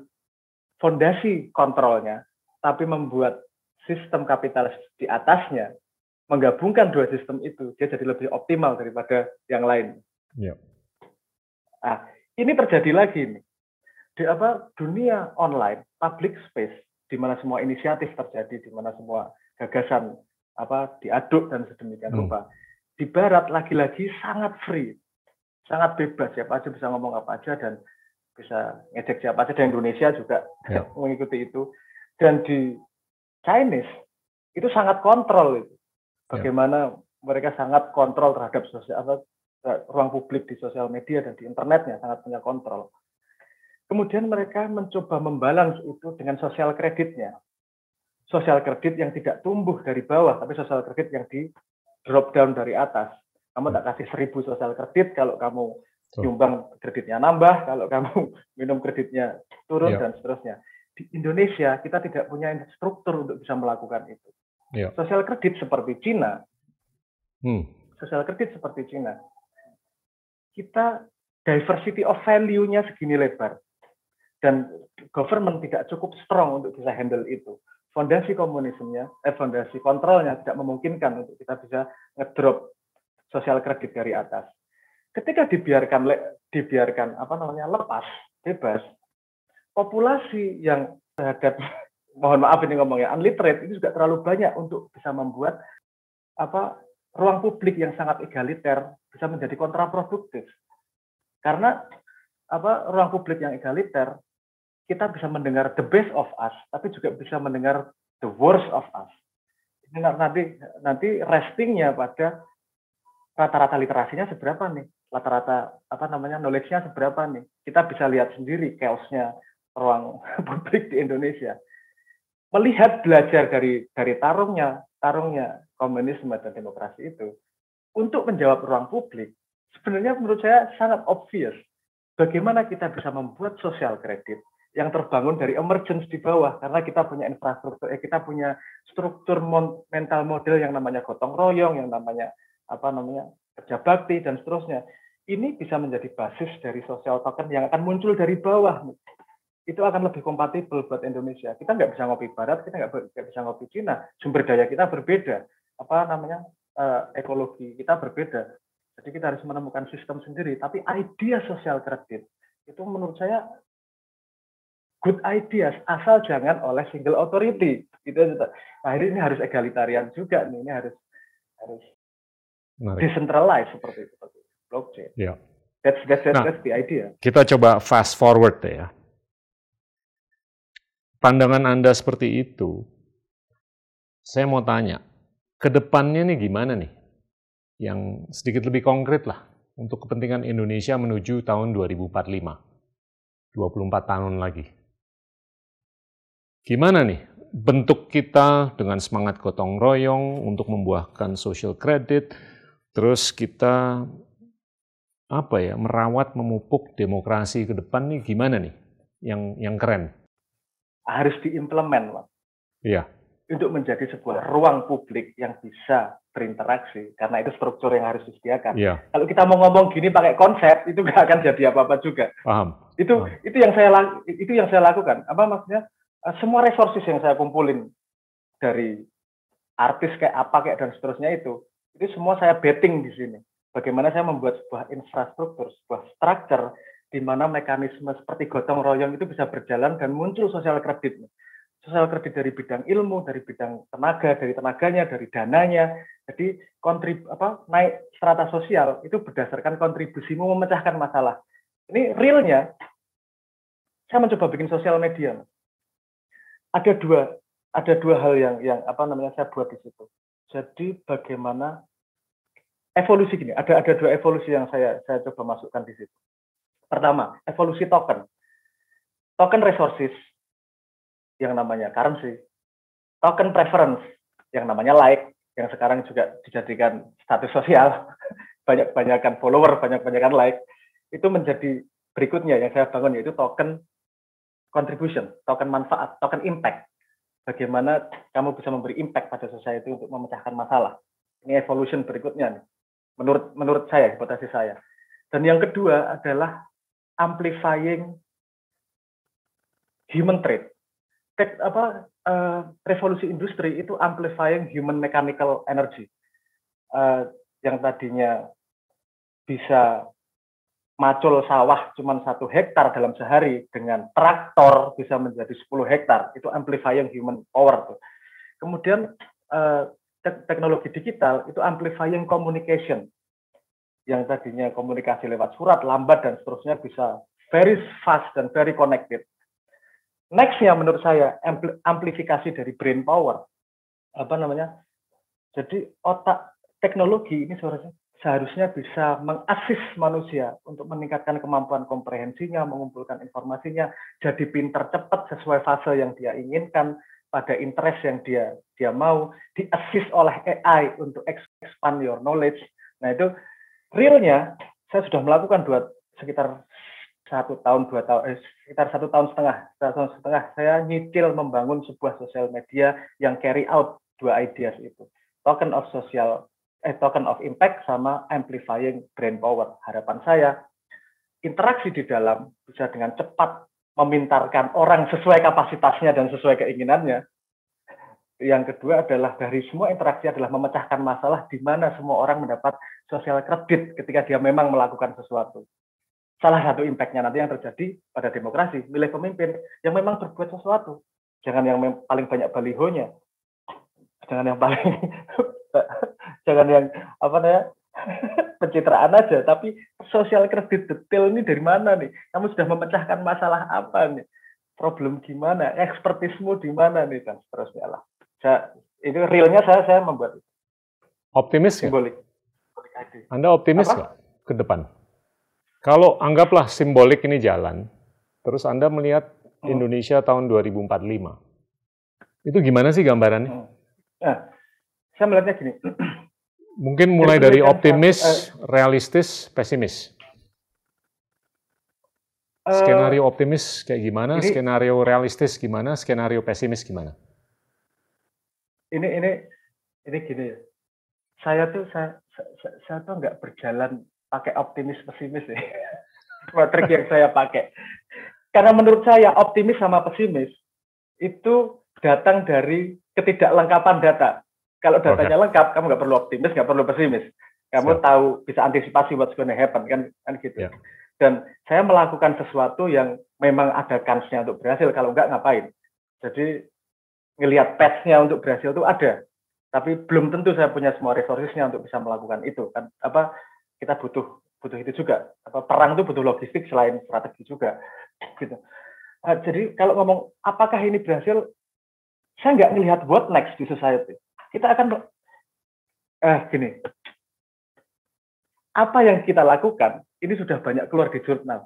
fondasi kontrolnya tapi membuat sistem kapitalis di atasnya menggabungkan dua sistem itu dia jadi lebih optimal daripada yang lain. Ya. Nah, ini terjadi lagi nih di apa dunia online public space di mana semua inisiatif terjadi di mana semua gagasan apa diaduk dan sedemikian hmm. rupa. Di barat lagi-lagi sangat free, sangat bebas siapa aja bisa ngomong apa aja dan bisa ngejek siapa aja di Indonesia juga ya. [LAUGHS] mengikuti itu. Dan di Chinese itu sangat kontrol itu. Ya. Bagaimana ya. mereka sangat kontrol terhadap sosial apa, ruang publik di sosial media dan di internetnya sangat punya kontrol. Kemudian mereka mencoba membalans itu dengan sosial kreditnya. Sosial kredit yang tidak tumbuh dari bawah, tapi sosial kredit yang di drop down dari atas. Kamu tak kasih seribu sosial kredit kalau kamu nyumbang kreditnya nambah, kalau kamu [LAUGHS] minum kreditnya turun ya. dan seterusnya di Indonesia kita tidak punya struktur untuk bisa melakukan itu. Ya. Sosial kredit seperti Cina, hmm. sosial kredit seperti Cina, kita diversity of value-nya segini lebar dan government tidak cukup strong untuk bisa handle itu. Fondasi komunismenya, eh fondasi kontrolnya tidak memungkinkan untuk kita bisa ngedrop sosial kredit dari atas. Ketika dibiarkan dibiarkan apa namanya lepas, bebas, populasi yang terhadap [LAUGHS] mohon maaf ini ngomongnya unliterate itu juga terlalu banyak untuk bisa membuat apa ruang publik yang sangat egaliter bisa menjadi kontraproduktif. Karena apa ruang publik yang egaliter kita bisa mendengar the best of us tapi juga bisa mendengar the worst of us. Ini nanti nanti restingnya pada rata-rata literasinya seberapa nih? Rata-rata apa namanya knowledge-nya seberapa nih? Kita bisa lihat sendiri chaosnya ruang [LAUGHS] publik di Indonesia. Melihat belajar dari dari tarungnya tarungnya komunisme dan demokrasi itu untuk menjawab ruang publik sebenarnya menurut saya sangat obvious bagaimana kita bisa membuat sosial kredit yang terbangun dari emergence di bawah. Karena kita punya infrastruktur eh, kita punya struktur mental model yang namanya gotong royong yang namanya apa namanya kerja bakti dan seterusnya. Ini bisa menjadi basis dari sosial token yang akan muncul dari bawah itu akan lebih kompatibel buat Indonesia. Kita nggak bisa ngopi Barat, kita nggak bisa ngopi Cina. Sumber daya kita berbeda, apa namanya uh, ekologi kita berbeda. Jadi kita harus menemukan sistem sendiri. Tapi idea sosial kredit itu menurut saya good ideas asal jangan oleh single authority. Gitu. Akhirnya ini harus egalitarian juga nih. Ini harus harus Menarik. decentralized seperti itu. Blockchain. Ya. That's, that's, that's, nah, that's the idea. Kita coba fast forward ya. Pandangan Anda seperti itu, saya mau tanya, ke depannya nih gimana nih? Yang sedikit lebih konkret lah untuk kepentingan Indonesia menuju tahun 2045. 24 tahun lagi. Gimana nih bentuk kita dengan semangat gotong royong untuk membuahkan social credit, terus kita apa ya merawat memupuk demokrasi ke depan nih gimana nih yang yang keren harus diimplement Pak. Iya untuk menjadi sebuah ruang publik yang bisa berinteraksi karena itu struktur yang harus disediakan. Yeah. Kalau kita mau ngomong gini pakai konsep itu nggak akan jadi apa-apa juga. Paham. Itu Paham. itu yang saya itu yang saya lakukan. Apa maksudnya? Eh, semua resources yang saya kumpulin dari artis kayak apa kayak dan seterusnya itu itu semua saya betting di sini. Bagaimana saya membuat sebuah infrastruktur, sebuah structure di mana mekanisme seperti gotong royong itu bisa berjalan dan muncul sosial kredit sosial kredit dari bidang ilmu, dari bidang tenaga, dari tenaganya, dari dananya. Jadi kontrib apa naik strata sosial itu berdasarkan kontribusimu memecahkan masalah. Ini realnya saya mencoba bikin sosial media. Ada dua ada dua hal yang yang apa namanya saya buat di situ. Jadi bagaimana evolusi gini, ada ada dua evolusi yang saya saya coba masukkan di situ. Pertama, evolusi token. Token resources yang namanya currency, token preference yang namanya like, yang sekarang juga dijadikan status sosial, [LAUGHS] banyak-banyakan follower, banyak-banyakan like, itu menjadi berikutnya yang saya bangun yaitu token contribution, token manfaat, token impact. Bagaimana kamu bisa memberi impact pada society untuk memecahkan masalah. Ini evolution berikutnya nih. Menurut menurut saya, hipotesis saya. Dan yang kedua adalah amplifying human trade tek, apa uh, revolusi industri itu amplifying human mechanical energy. Uh, yang tadinya bisa macul sawah cuma satu hektar dalam sehari dengan traktor bisa menjadi 10 hektar itu amplifying human power tuh. Kemudian uh, teknologi digital itu amplifying communication yang tadinya komunikasi lewat surat lambat dan seterusnya bisa very fast dan very connected Nextnya menurut saya amplifikasi dari brain power. Apa namanya? Jadi otak teknologi ini seharusnya seharusnya bisa mengasis manusia untuk meningkatkan kemampuan komprehensinya, mengumpulkan informasinya, jadi pintar cepat sesuai fase yang dia inginkan, pada interest yang dia dia mau, diassist oleh AI untuk expand your knowledge. Nah itu realnya saya sudah melakukan dua sekitar satu tahun dua tahun eh, sekitar satu tahun setengah satu tahun setengah saya nyicil membangun sebuah sosial media yang carry out dua ideas itu. Token of social eh token of impact sama amplifying brand power. Harapan saya interaksi di dalam bisa dengan cepat memintarkan orang sesuai kapasitasnya dan sesuai keinginannya yang kedua adalah dari semua interaksi adalah memecahkan masalah di mana semua orang mendapat sosial kredit ketika dia memang melakukan sesuatu salah satu impactnya nanti yang terjadi pada demokrasi, milih pemimpin yang memang berbuat sesuatu. Jangan yang paling banyak balihonya. Jangan yang paling [LAUGHS] jangan yang apa namanya [LAUGHS] pencitraan aja, tapi sosial kredit detail ini dari mana nih? Kamu sudah memecahkan masalah apa nih? Problem gimana? Ekspertismu di mana nih dan seterusnya lah. Saya, itu realnya saya saya membuat Optimis ya? Simbolik. Anda optimis nggak ke depan? Kalau anggaplah simbolik ini jalan, terus Anda melihat hmm. Indonesia tahun 2045. Itu gimana sih gambarannya? Hmm. Nah, saya melihatnya gini. [CLEARS THROAT] Mungkin mulai dari optimis, uh, realistis, pesimis. Uh, skenario optimis kayak gimana? Ini, skenario realistis gimana? Skenario pesimis gimana? Ini ini ini gini ya. Saya tuh saya saya, saya tuh nggak berjalan pakai optimis pesimis ya. [LAUGHS] Metrik yang saya pakai. Karena menurut saya optimis sama pesimis itu datang dari ketidaklengkapan data. Kalau datanya okay. lengkap, kamu nggak perlu optimis, nggak perlu pesimis. Kamu Siap. tahu bisa antisipasi what's gonna happen kan kan gitu. Ya. Dan saya melakukan sesuatu yang memang ada kansnya untuk berhasil. Kalau enggak ngapain? Jadi ngelihat patch-nya untuk berhasil itu ada. Tapi belum tentu saya punya semua resourcesnya untuk bisa melakukan itu kan. Apa kita butuh butuh itu juga. Apa perang itu butuh logistik selain strategi juga. Gitu. Nah, jadi kalau ngomong apakah ini berhasil, saya nggak melihat what next di society. Kita akan eh gini, apa yang kita lakukan ini sudah banyak keluar di jurnal.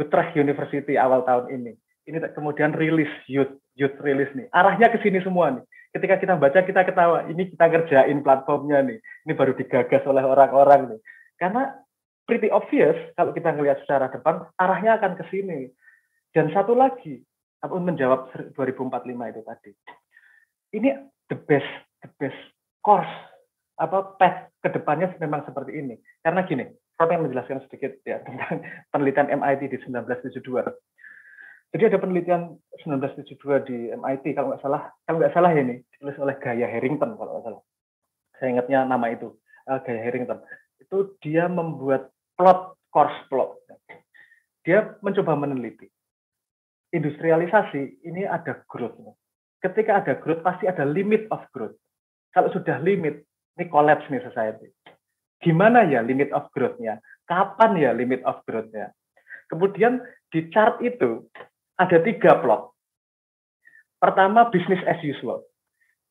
Utrecht University awal tahun ini. Ini kemudian rilis youth youth rilis nih. Arahnya ke sini semua nih. Ketika kita baca kita ketawa. Ini kita kerjain platformnya nih. Ini baru digagas oleh orang-orang nih. Karena pretty obvious kalau kita ngelihat secara depan arahnya akan ke sini. Dan satu lagi, aku menjawab 2045 itu tadi. Ini the best the best course apa path ke depannya memang seperti ini. Karena gini, saya ingin menjelaskan sedikit ya tentang [LAUGHS] penelitian MIT di 1972. Jadi ada penelitian 1972 di MIT kalau nggak salah, kalau nggak salah ya ini ditulis oleh Gaya Harrington kalau nggak salah. Saya ingatnya nama itu uh, Gaya Harrington. Itu dia membuat plot course plot. Dia mencoba meneliti industrialisasi ini ada growth. Ketika ada growth pasti ada limit of growth. Kalau sudah limit, ini collapse nih society. Gimana ya limit of growth-nya? Kapan ya limit of growth-nya? Kemudian di chart itu ada tiga plot. Pertama, business as usual.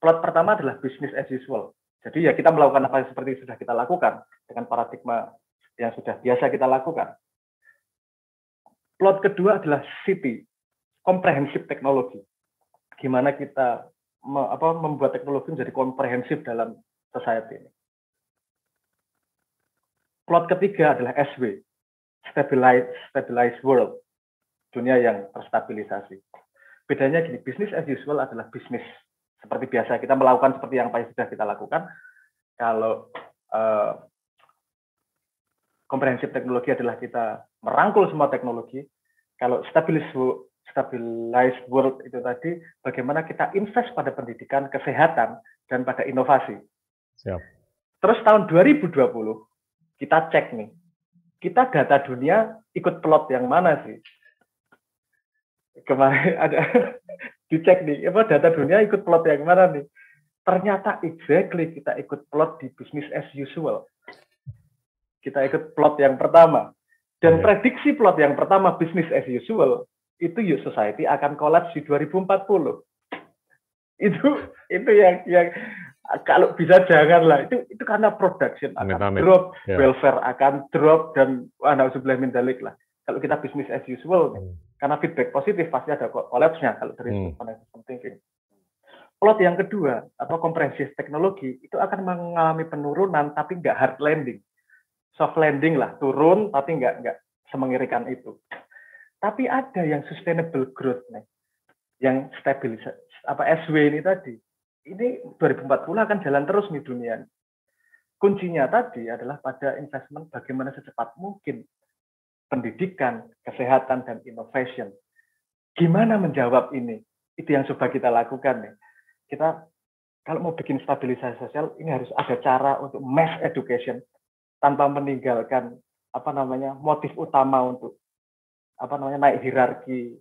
Plot pertama adalah business as usual. Jadi ya kita melakukan apa yang seperti sudah kita lakukan dengan paradigma yang sudah biasa kita lakukan. Plot kedua adalah city, komprehensif teknologi. Gimana kita me, apa, membuat teknologi menjadi komprehensif dalam society ini. Plot ketiga adalah SW, stabilized, stabilized world, dunia yang terstabilisasi. Bedanya gini, bisnis as usual adalah bisnis seperti biasa kita melakukan seperti yang sudah kita lakukan. Kalau uh, komprehensif teknologi adalah kita merangkul semua teknologi. Kalau stabilis stabilized world itu tadi bagaimana kita invest pada pendidikan, kesehatan dan pada inovasi. Siap. Terus tahun 2020 kita cek nih, kita data dunia ikut plot yang mana sih? Kemarin ada [LAUGHS] dicek nih, apa data dunia ikut plot yang mana nih? Ternyata exactly kita ikut plot di business as usual. Kita ikut plot yang pertama. Dan yeah. prediksi plot yang pertama business as usual itu youth society akan kolaps di 2040. Itu itu yang yang kalau bisa janganlah itu itu karena production akan Amit, drop, yeah. welfare akan drop dan anak sebelah mendalik lah. Kalau kita bisnis as usual, hmm. Karena feedback positif pasti ada collapse-nya kalau dari hmm. system thinking. Plot yang kedua, apa komprehensif teknologi itu akan mengalami penurunan tapi nggak hard landing, soft landing lah, turun tapi nggak nggak semengerikan itu. Tapi ada yang sustainable growth nih, yang stabilisasi apa SW ini tadi ini 2040 akan jalan terus nih dunia. Kuncinya tadi adalah pada investment bagaimana secepat mungkin pendidikan, kesehatan, dan innovation. Gimana menjawab ini? Itu yang coba kita lakukan nih. Kita kalau mau bikin stabilisasi sosial, ini harus ada cara untuk mass education tanpa meninggalkan apa namanya motif utama untuk apa namanya naik hierarki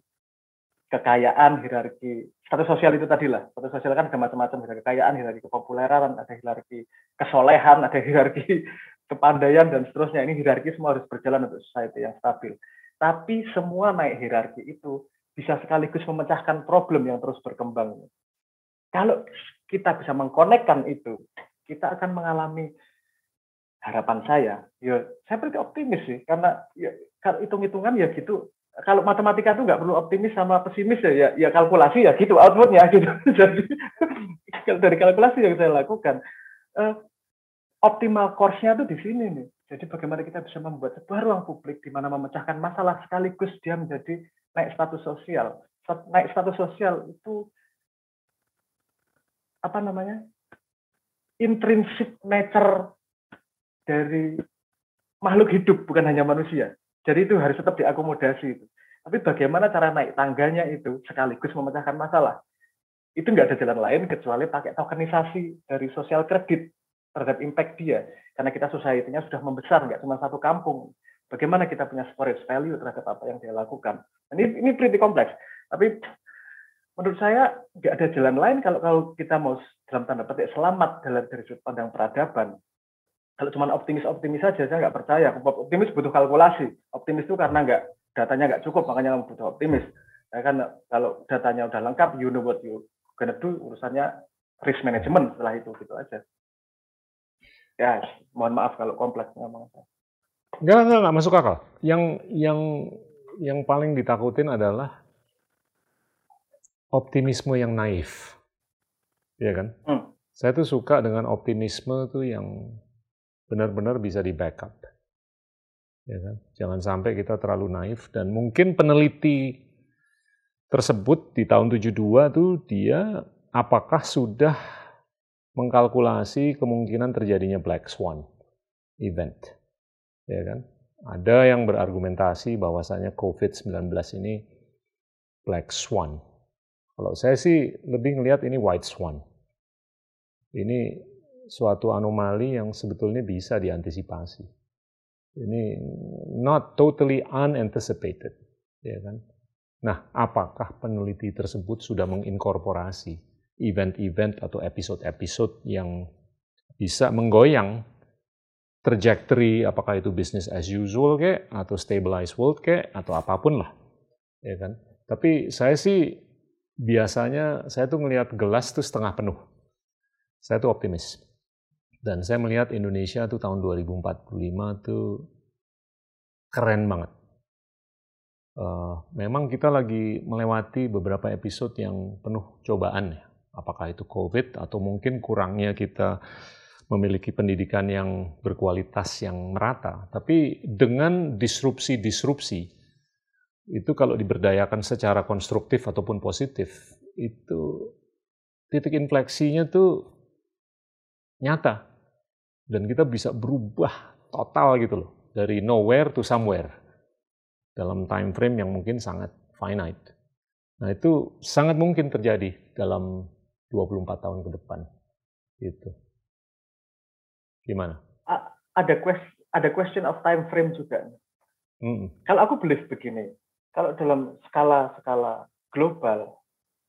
kekayaan, hierarki status sosial itu tadi lah. Status sosial kan ada macam-macam, ada kekayaan, hierarki kepopuleran, ada hierarki kesolehan, ada hierarki kepandaian dan seterusnya. Ini hierarki semua harus berjalan untuk society yang stabil. Tapi semua naik hierarki itu bisa sekaligus memecahkan problem yang terus berkembang. Kalau kita bisa mengkonekkan itu, kita akan mengalami harapan saya, ya saya berarti optimis sih, karena ya, kalau hitung-hitungan ya gitu, kalau matematika itu nggak perlu optimis sama pesimis ya, ya, ya kalkulasi ya gitu outputnya gitu. [LAUGHS] Jadi dari kalkulasi yang saya lakukan, uh, optimal course-nya tuh di sini nih. Jadi bagaimana kita bisa membuat sebuah ruang publik di mana memecahkan masalah sekaligus dia menjadi naik status sosial. Naik status sosial itu apa namanya? intrinsic nature dari makhluk hidup bukan hanya manusia. Jadi itu harus tetap diakomodasi. Tapi bagaimana cara naik tangganya itu sekaligus memecahkan masalah. Itu nggak ada jalan lain kecuali pakai tokenisasi dari sosial kredit. Terhadap impact dia. Karena kita society-nya sudah membesar, nggak cuma satu kampung. Bagaimana kita punya storage value terhadap apa yang dia lakukan. Ini ini pretty kompleks. Tapi menurut saya nggak ada jalan lain kalau kalau kita mau dalam tanda petik selamat dalam dari sudut pandang peradaban. Kalau cuma optimis-optimis saja, saya nggak percaya. Optimis butuh kalkulasi. Optimis itu karena nggak datanya nggak cukup, makanya butuh optimis. Ya kan kalau datanya udah lengkap, you know what you gonna do, urusannya risk management setelah itu gitu aja ya mohon maaf kalau kompleks ngomong Enggak, enggak, enggak masuk akal. Yang yang yang paling ditakutin adalah optimisme yang naif. Iya kan? Hmm. Saya tuh suka dengan optimisme tuh yang benar-benar bisa di backup. Ya kan? Jangan sampai kita terlalu naif dan mungkin peneliti tersebut di tahun 72 tuh dia apakah sudah mengkalkulasi kemungkinan terjadinya black swan event. Ya kan? Ada yang berargumentasi bahwasanya COVID-19 ini black swan. Kalau saya sih lebih ngelihat ini white swan. Ini suatu anomali yang sebetulnya bisa diantisipasi. Ini not totally unanticipated, ya kan? Nah, apakah peneliti tersebut sudah menginkorporasi event-event atau episode-episode yang bisa menggoyang trajectory apakah itu business as usual kek atau stabilized world kek atau apa pun lah ya kan? Tapi saya sih biasanya saya tuh ngelihat gelas tuh setengah penuh. Saya tuh optimis. Dan saya melihat Indonesia tuh tahun 2045 tuh keren banget. Uh, memang kita lagi melewati beberapa episode yang penuh cobaan ya apakah itu COVID atau mungkin kurangnya kita memiliki pendidikan yang berkualitas yang merata. Tapi dengan disrupsi-disrupsi, itu kalau diberdayakan secara konstruktif ataupun positif, itu titik infleksinya tuh nyata. Dan kita bisa berubah total gitu loh, dari nowhere to somewhere. Dalam time frame yang mungkin sangat finite. Nah itu sangat mungkin terjadi dalam 24 tahun ke depan. Gitu. Gimana? Ada question, ada question of time frame juga. Hmm. Kalau aku believe begini, kalau dalam skala-skala global,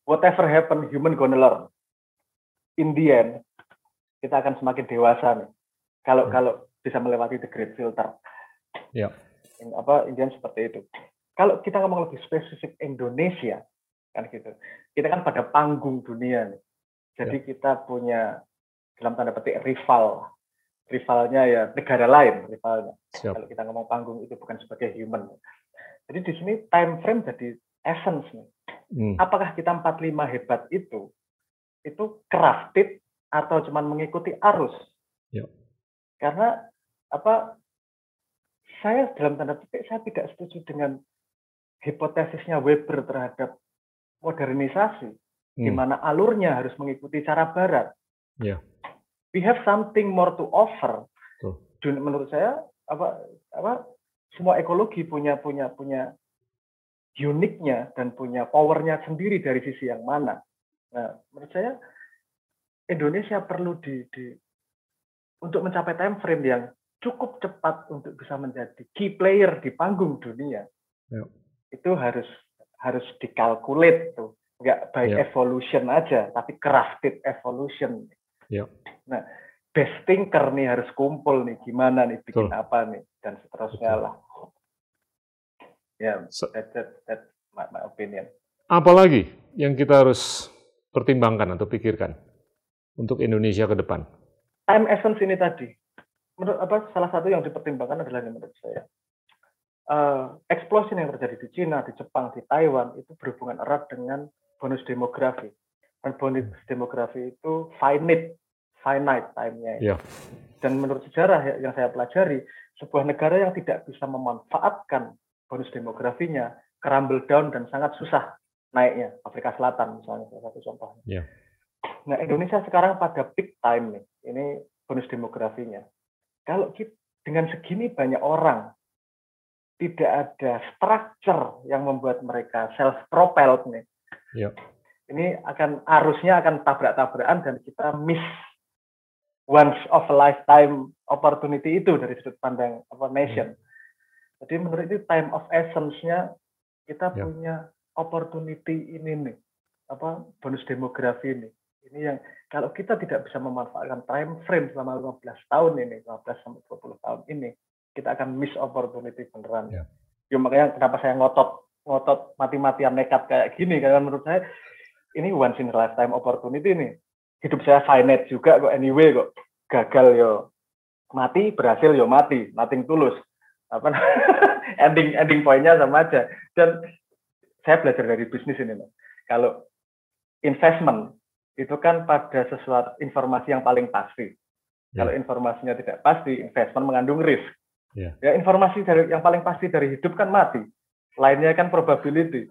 whatever happen, human gonna learn. In the end, kita akan semakin dewasa nih. Kalau hmm. kalau bisa melewati the great filter. Ya. Yeah. Apa Indian seperti itu. Kalau kita ngomong lebih spesifik Indonesia, kan gitu. Kita kan pada panggung dunia nih. Jadi ya. kita punya dalam tanda petik rival. Rivalnya ya negara lain rivalnya. Siap. Kalau kita ngomong panggung itu bukan sebagai human. Jadi di sini time frame jadi essence nih. Hmm. Apakah kita 45 hebat itu itu crafted atau cuman mengikuti arus? Ya. Karena apa saya dalam tanda petik saya tidak setuju dengan hipotesisnya Weber terhadap modernisasi hmm. di mana alurnya harus mengikuti cara barat. Yeah. We have something more to offer. Tuh. Menurut saya apa apa semua ekologi punya punya punya uniknya dan punya powernya sendiri dari sisi yang mana. Nah, menurut saya Indonesia perlu di, di untuk mencapai time frame yang cukup cepat untuk bisa menjadi key player di panggung dunia. Ya. Itu harus harus dikalkulit tuh nggak by yeah. evolution aja, tapi crafted evolution. Yeah. Nah, best thinker nih harus kumpul nih, gimana nih bikin Betul. apa nih dan seterusnya Betul. lah. Ya, yeah, that, that, that my, my opinion. Apalagi yang kita harus pertimbangkan atau pikirkan untuk Indonesia ke depan? Time essence ini tadi, menurut apa salah satu yang dipertimbangkan adalah menurut saya uh, explosion yang terjadi di Cina, di Jepang, di Taiwan itu berhubungan erat dengan bonus demografi. Dan bonus demografi itu finite, finite time-nya. Yeah. Dan menurut sejarah yang saya pelajari, sebuah negara yang tidak bisa memanfaatkan bonus demografinya, crumble down dan sangat susah naiknya. Afrika Selatan misalnya, salah satu contohnya. Yeah. Nah, Indonesia sekarang pada peak time nih, ini bonus demografinya. Kalau kita, dengan segini banyak orang, tidak ada structure yang membuat mereka self-propelled nih, Yep. Ini akan arusnya akan tabrak-tabrakan dan kita miss once of a lifetime opportunity itu dari sudut pandang apa nation. Hmm. Jadi menurut itu time of essence-nya kita yeah. punya opportunity ini nih apa bonus demografi ini. Ini yang kalau kita tidak bisa memanfaatkan time frame selama 15 tahun ini, 15 sampai 20 tahun ini, kita akan miss opportunity beneran. Yeah. Ya makanya kenapa saya ngotot ngotot mati-matian nekat kayak gini karena menurut saya ini once in a lifetime opportunity nih. Hidup saya finite juga kok anyway kok. Gagal yo mati, berhasil yo mati, nothing tulus. Apa [LAUGHS] ending ending poinnya sama aja. Dan saya belajar dari bisnis ini loh. Kalau investment itu kan pada sesuatu informasi yang paling pasti. Yeah. Kalau informasinya tidak pasti, investment mengandung risk. Yeah. Ya informasi dari yang paling pasti dari hidup kan mati. Lainnya kan probability.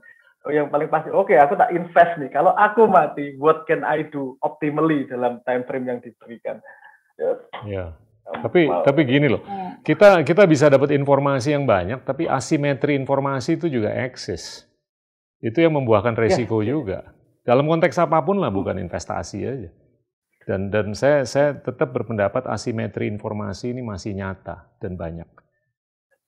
Oh, yang paling pasti, oke okay, aku tak invest nih. Kalau aku mati, what can I do optimally dalam time frame yang diberikan? Ya. Yeah. Tapi wow. tapi gini loh, iya. kita kita bisa dapat informasi yang banyak, tapi asimetri informasi itu juga eksis. Itu yang membuahkan iya. resiko yeah. juga. Dalam konteks apa pun lah, bukan investasi aja. Dan dan saya saya tetap berpendapat asimetri informasi ini masih nyata dan banyak.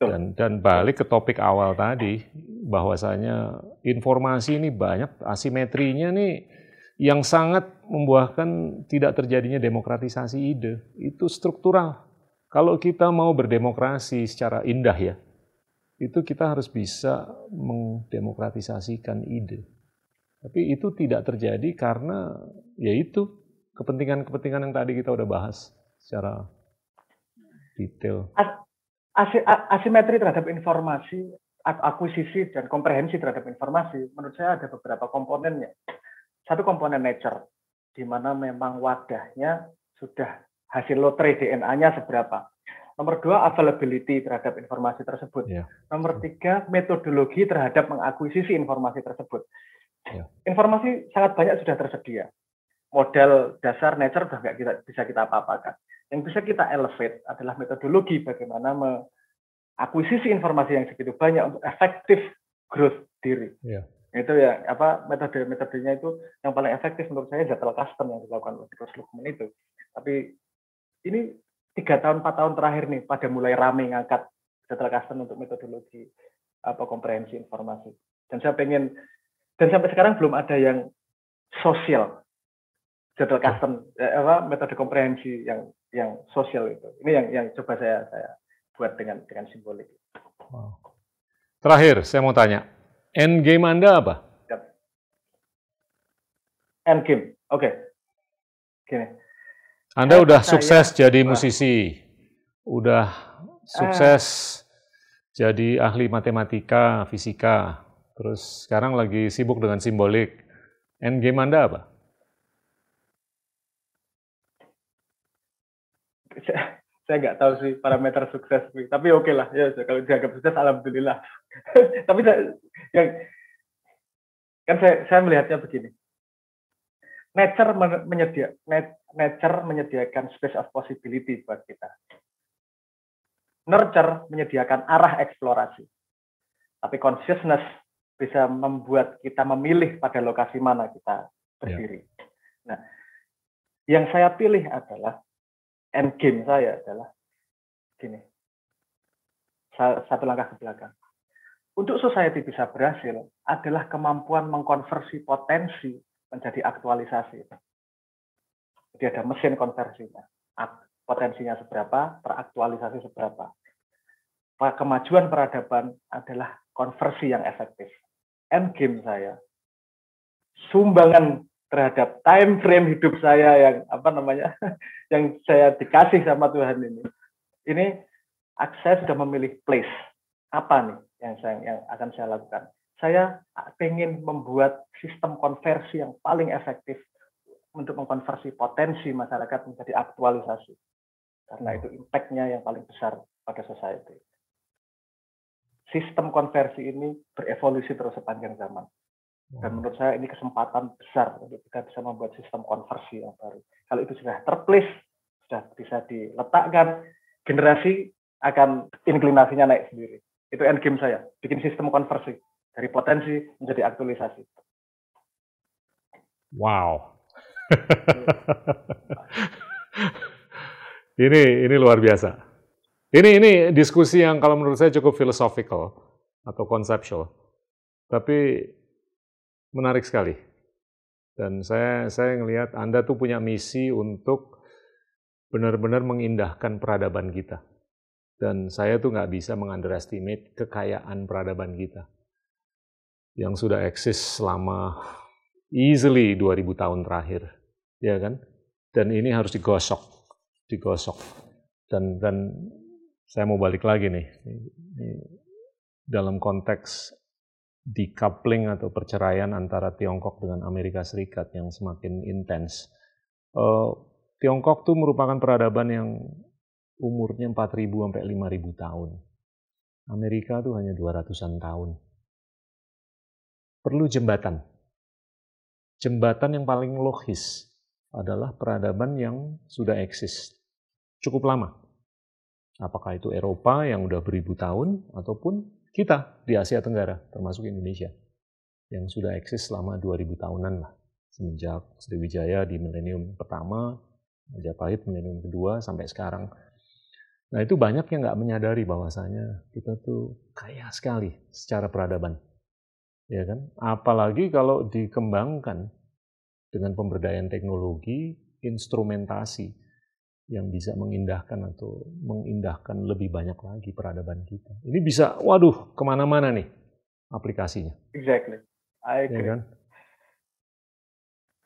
Dan dan balik ke topik awal tadi bahwasanya informasi ini banyak asimetrinya nih yang sangat membuahkan tidak terjadinya demokratisasi ide. Itu struktural. Kalau kita mau berdemokrasi secara indah ya, itu kita harus bisa mendemokratisasikan ide. Tapi itu tidak terjadi karena yaitu kepentingan-kepentingan yang tadi kita udah bahas secara detail. Asimetri terhadap informasi, akuisisi dan komprehensi terhadap informasi, menurut saya ada beberapa komponennya. Satu komponen nature, di mana memang wadahnya sudah hasil lotre DNA-nya seberapa. Nomor dua, availability terhadap informasi tersebut. Yeah. Nomor tiga, metodologi terhadap mengakuisisi informasi tersebut. Ya. Informasi sangat banyak sudah tersedia. Model dasar nature sudah nggak kita, bisa kita apa-apakan. Yang bisa kita elevate adalah metodologi bagaimana mengakuisisi informasi yang segitu banyak untuk efektif growth diri. Ya. Itu ya apa metode-metodenya itu yang paling efektif menurut saya Zettel Custom yang dilakukan oleh Bruce Lukman itu. Tapi ini tiga tahun empat tahun terakhir nih pada mulai rame ngangkat Zettel Custom untuk metodologi apa komprehensi informasi. Dan saya pengen dan sampai sekarang belum ada yang sosial jadwal custom eh, apa metode komprehensi yang yang sosial itu. Ini yang yang coba saya saya buat dengan dengan simbolik. Wow. terakhir saya mau tanya. End game anda apa? End game oke. Okay. gini. Anda eh, udah saya, sukses jadi musisi. Udah sukses uh, jadi ahli matematika fisika. Terus sekarang lagi sibuk dengan simbolik. End game Anda apa? Saya, nggak tahu sih parameter sukses, tapi oke okay lah ya kalau dianggap sukses alhamdulillah. [LAUGHS] tapi saya, yang kan saya, saya melihatnya begini. Nature menyedia, nature menyediakan space of possibility buat kita. Nurture menyediakan arah eksplorasi. Tapi consciousness bisa membuat kita memilih pada lokasi mana kita berdiri. Ya. Nah, yang saya pilih adalah end game saya adalah gini. Satu langkah ke belakang. Untuk society bisa berhasil adalah kemampuan mengkonversi potensi menjadi aktualisasi. Jadi ada mesin konversinya. Potensinya seberapa, teraktualisasi seberapa. Kemajuan peradaban adalah konversi yang efektif end game saya. Sumbangan terhadap time frame hidup saya yang apa namanya [LAUGHS] yang saya dikasih sama Tuhan ini. Ini saya sudah memilih place. Apa nih yang saya yang akan saya lakukan? Saya ingin membuat sistem konversi yang paling efektif untuk mengkonversi potensi masyarakat menjadi aktualisasi. Karena itu impact-nya yang paling besar pada society sistem konversi ini berevolusi terus sepanjang zaman. Dan menurut saya ini kesempatan besar untuk kita bisa membuat sistem konversi yang baru. Kalau itu sudah terplis, sudah bisa diletakkan, generasi akan inklinasinya naik sendiri. Itu end game saya, bikin sistem konversi dari potensi menjadi aktualisasi. Wow. [LAUGHS] ini ini luar biasa. Ini ini diskusi yang kalau menurut saya cukup philosophical atau conceptual. Tapi menarik sekali. Dan saya saya ngelihat Anda tuh punya misi untuk benar-benar mengindahkan peradaban kita. Dan saya tuh nggak bisa mengunderestimate kekayaan peradaban kita yang sudah eksis selama easily 2000 tahun terakhir, ya kan? Dan ini harus digosok, digosok. Dan dan saya mau balik lagi nih, dalam konteks decoupling atau perceraian antara Tiongkok dengan Amerika Serikat yang semakin intens. Uh, Tiongkok tuh merupakan peradaban yang umurnya 4.000 sampai 5.000 tahun. Amerika tuh hanya 200-an tahun. Perlu jembatan. Jembatan yang paling logis adalah peradaban yang sudah eksis cukup lama. Apakah itu Eropa yang udah beribu tahun ataupun kita di Asia Tenggara termasuk Indonesia yang sudah eksis selama 2000 tahunan lah. Semenjak Sriwijaya di milenium pertama, Majapahit milenium kedua sampai sekarang. Nah itu banyak yang nggak menyadari bahwasanya kita tuh kaya sekali secara peradaban, ya kan? Apalagi kalau dikembangkan dengan pemberdayaan teknologi, instrumentasi yang bisa mengindahkan atau mengindahkan lebih banyak lagi peradaban kita. Ini bisa, waduh, ke mana-mana nih aplikasinya. Exactly, I ya agree. Ya kan?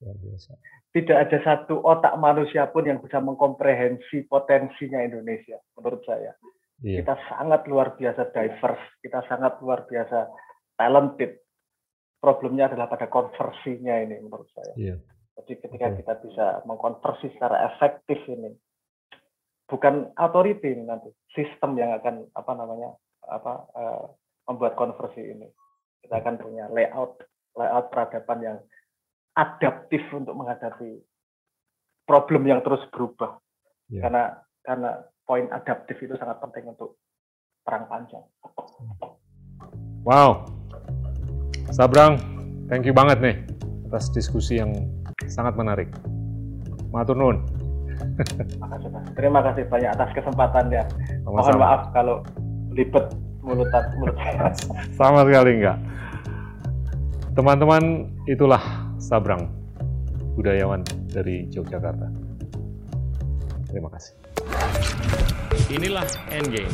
Luar biasa. Tidak ada satu otak manusia pun yang bisa mengkomprehensi potensinya Indonesia, menurut saya. Yeah. Kita sangat luar biasa diverse, kita sangat luar biasa talented. Problemnya adalah pada konversinya ini, menurut saya. Yeah. Jadi ketika okay. kita bisa mengkonversi secara efektif ini, bukan authority ini nanti, sistem yang akan apa namanya apa uh, membuat konversi ini. Kita akan punya layout layout peradaban yang adaptif untuk menghadapi problem yang terus berubah. Yeah. Karena karena poin adaptif itu sangat penting untuk perang panjang. Wow, Sabrang, thank you banget nih atas diskusi yang sangat menarik. Matur nuwun. Makasih, Mas. Terima kasih banyak atas kesempatannya. Sama-sama. Mohon maaf kalau libet mulut mulut saya. [LAUGHS] Sama sekali enggak. Teman-teman, itulah Sabrang, budayawan dari Yogyakarta. Terima kasih. Inilah Endgame.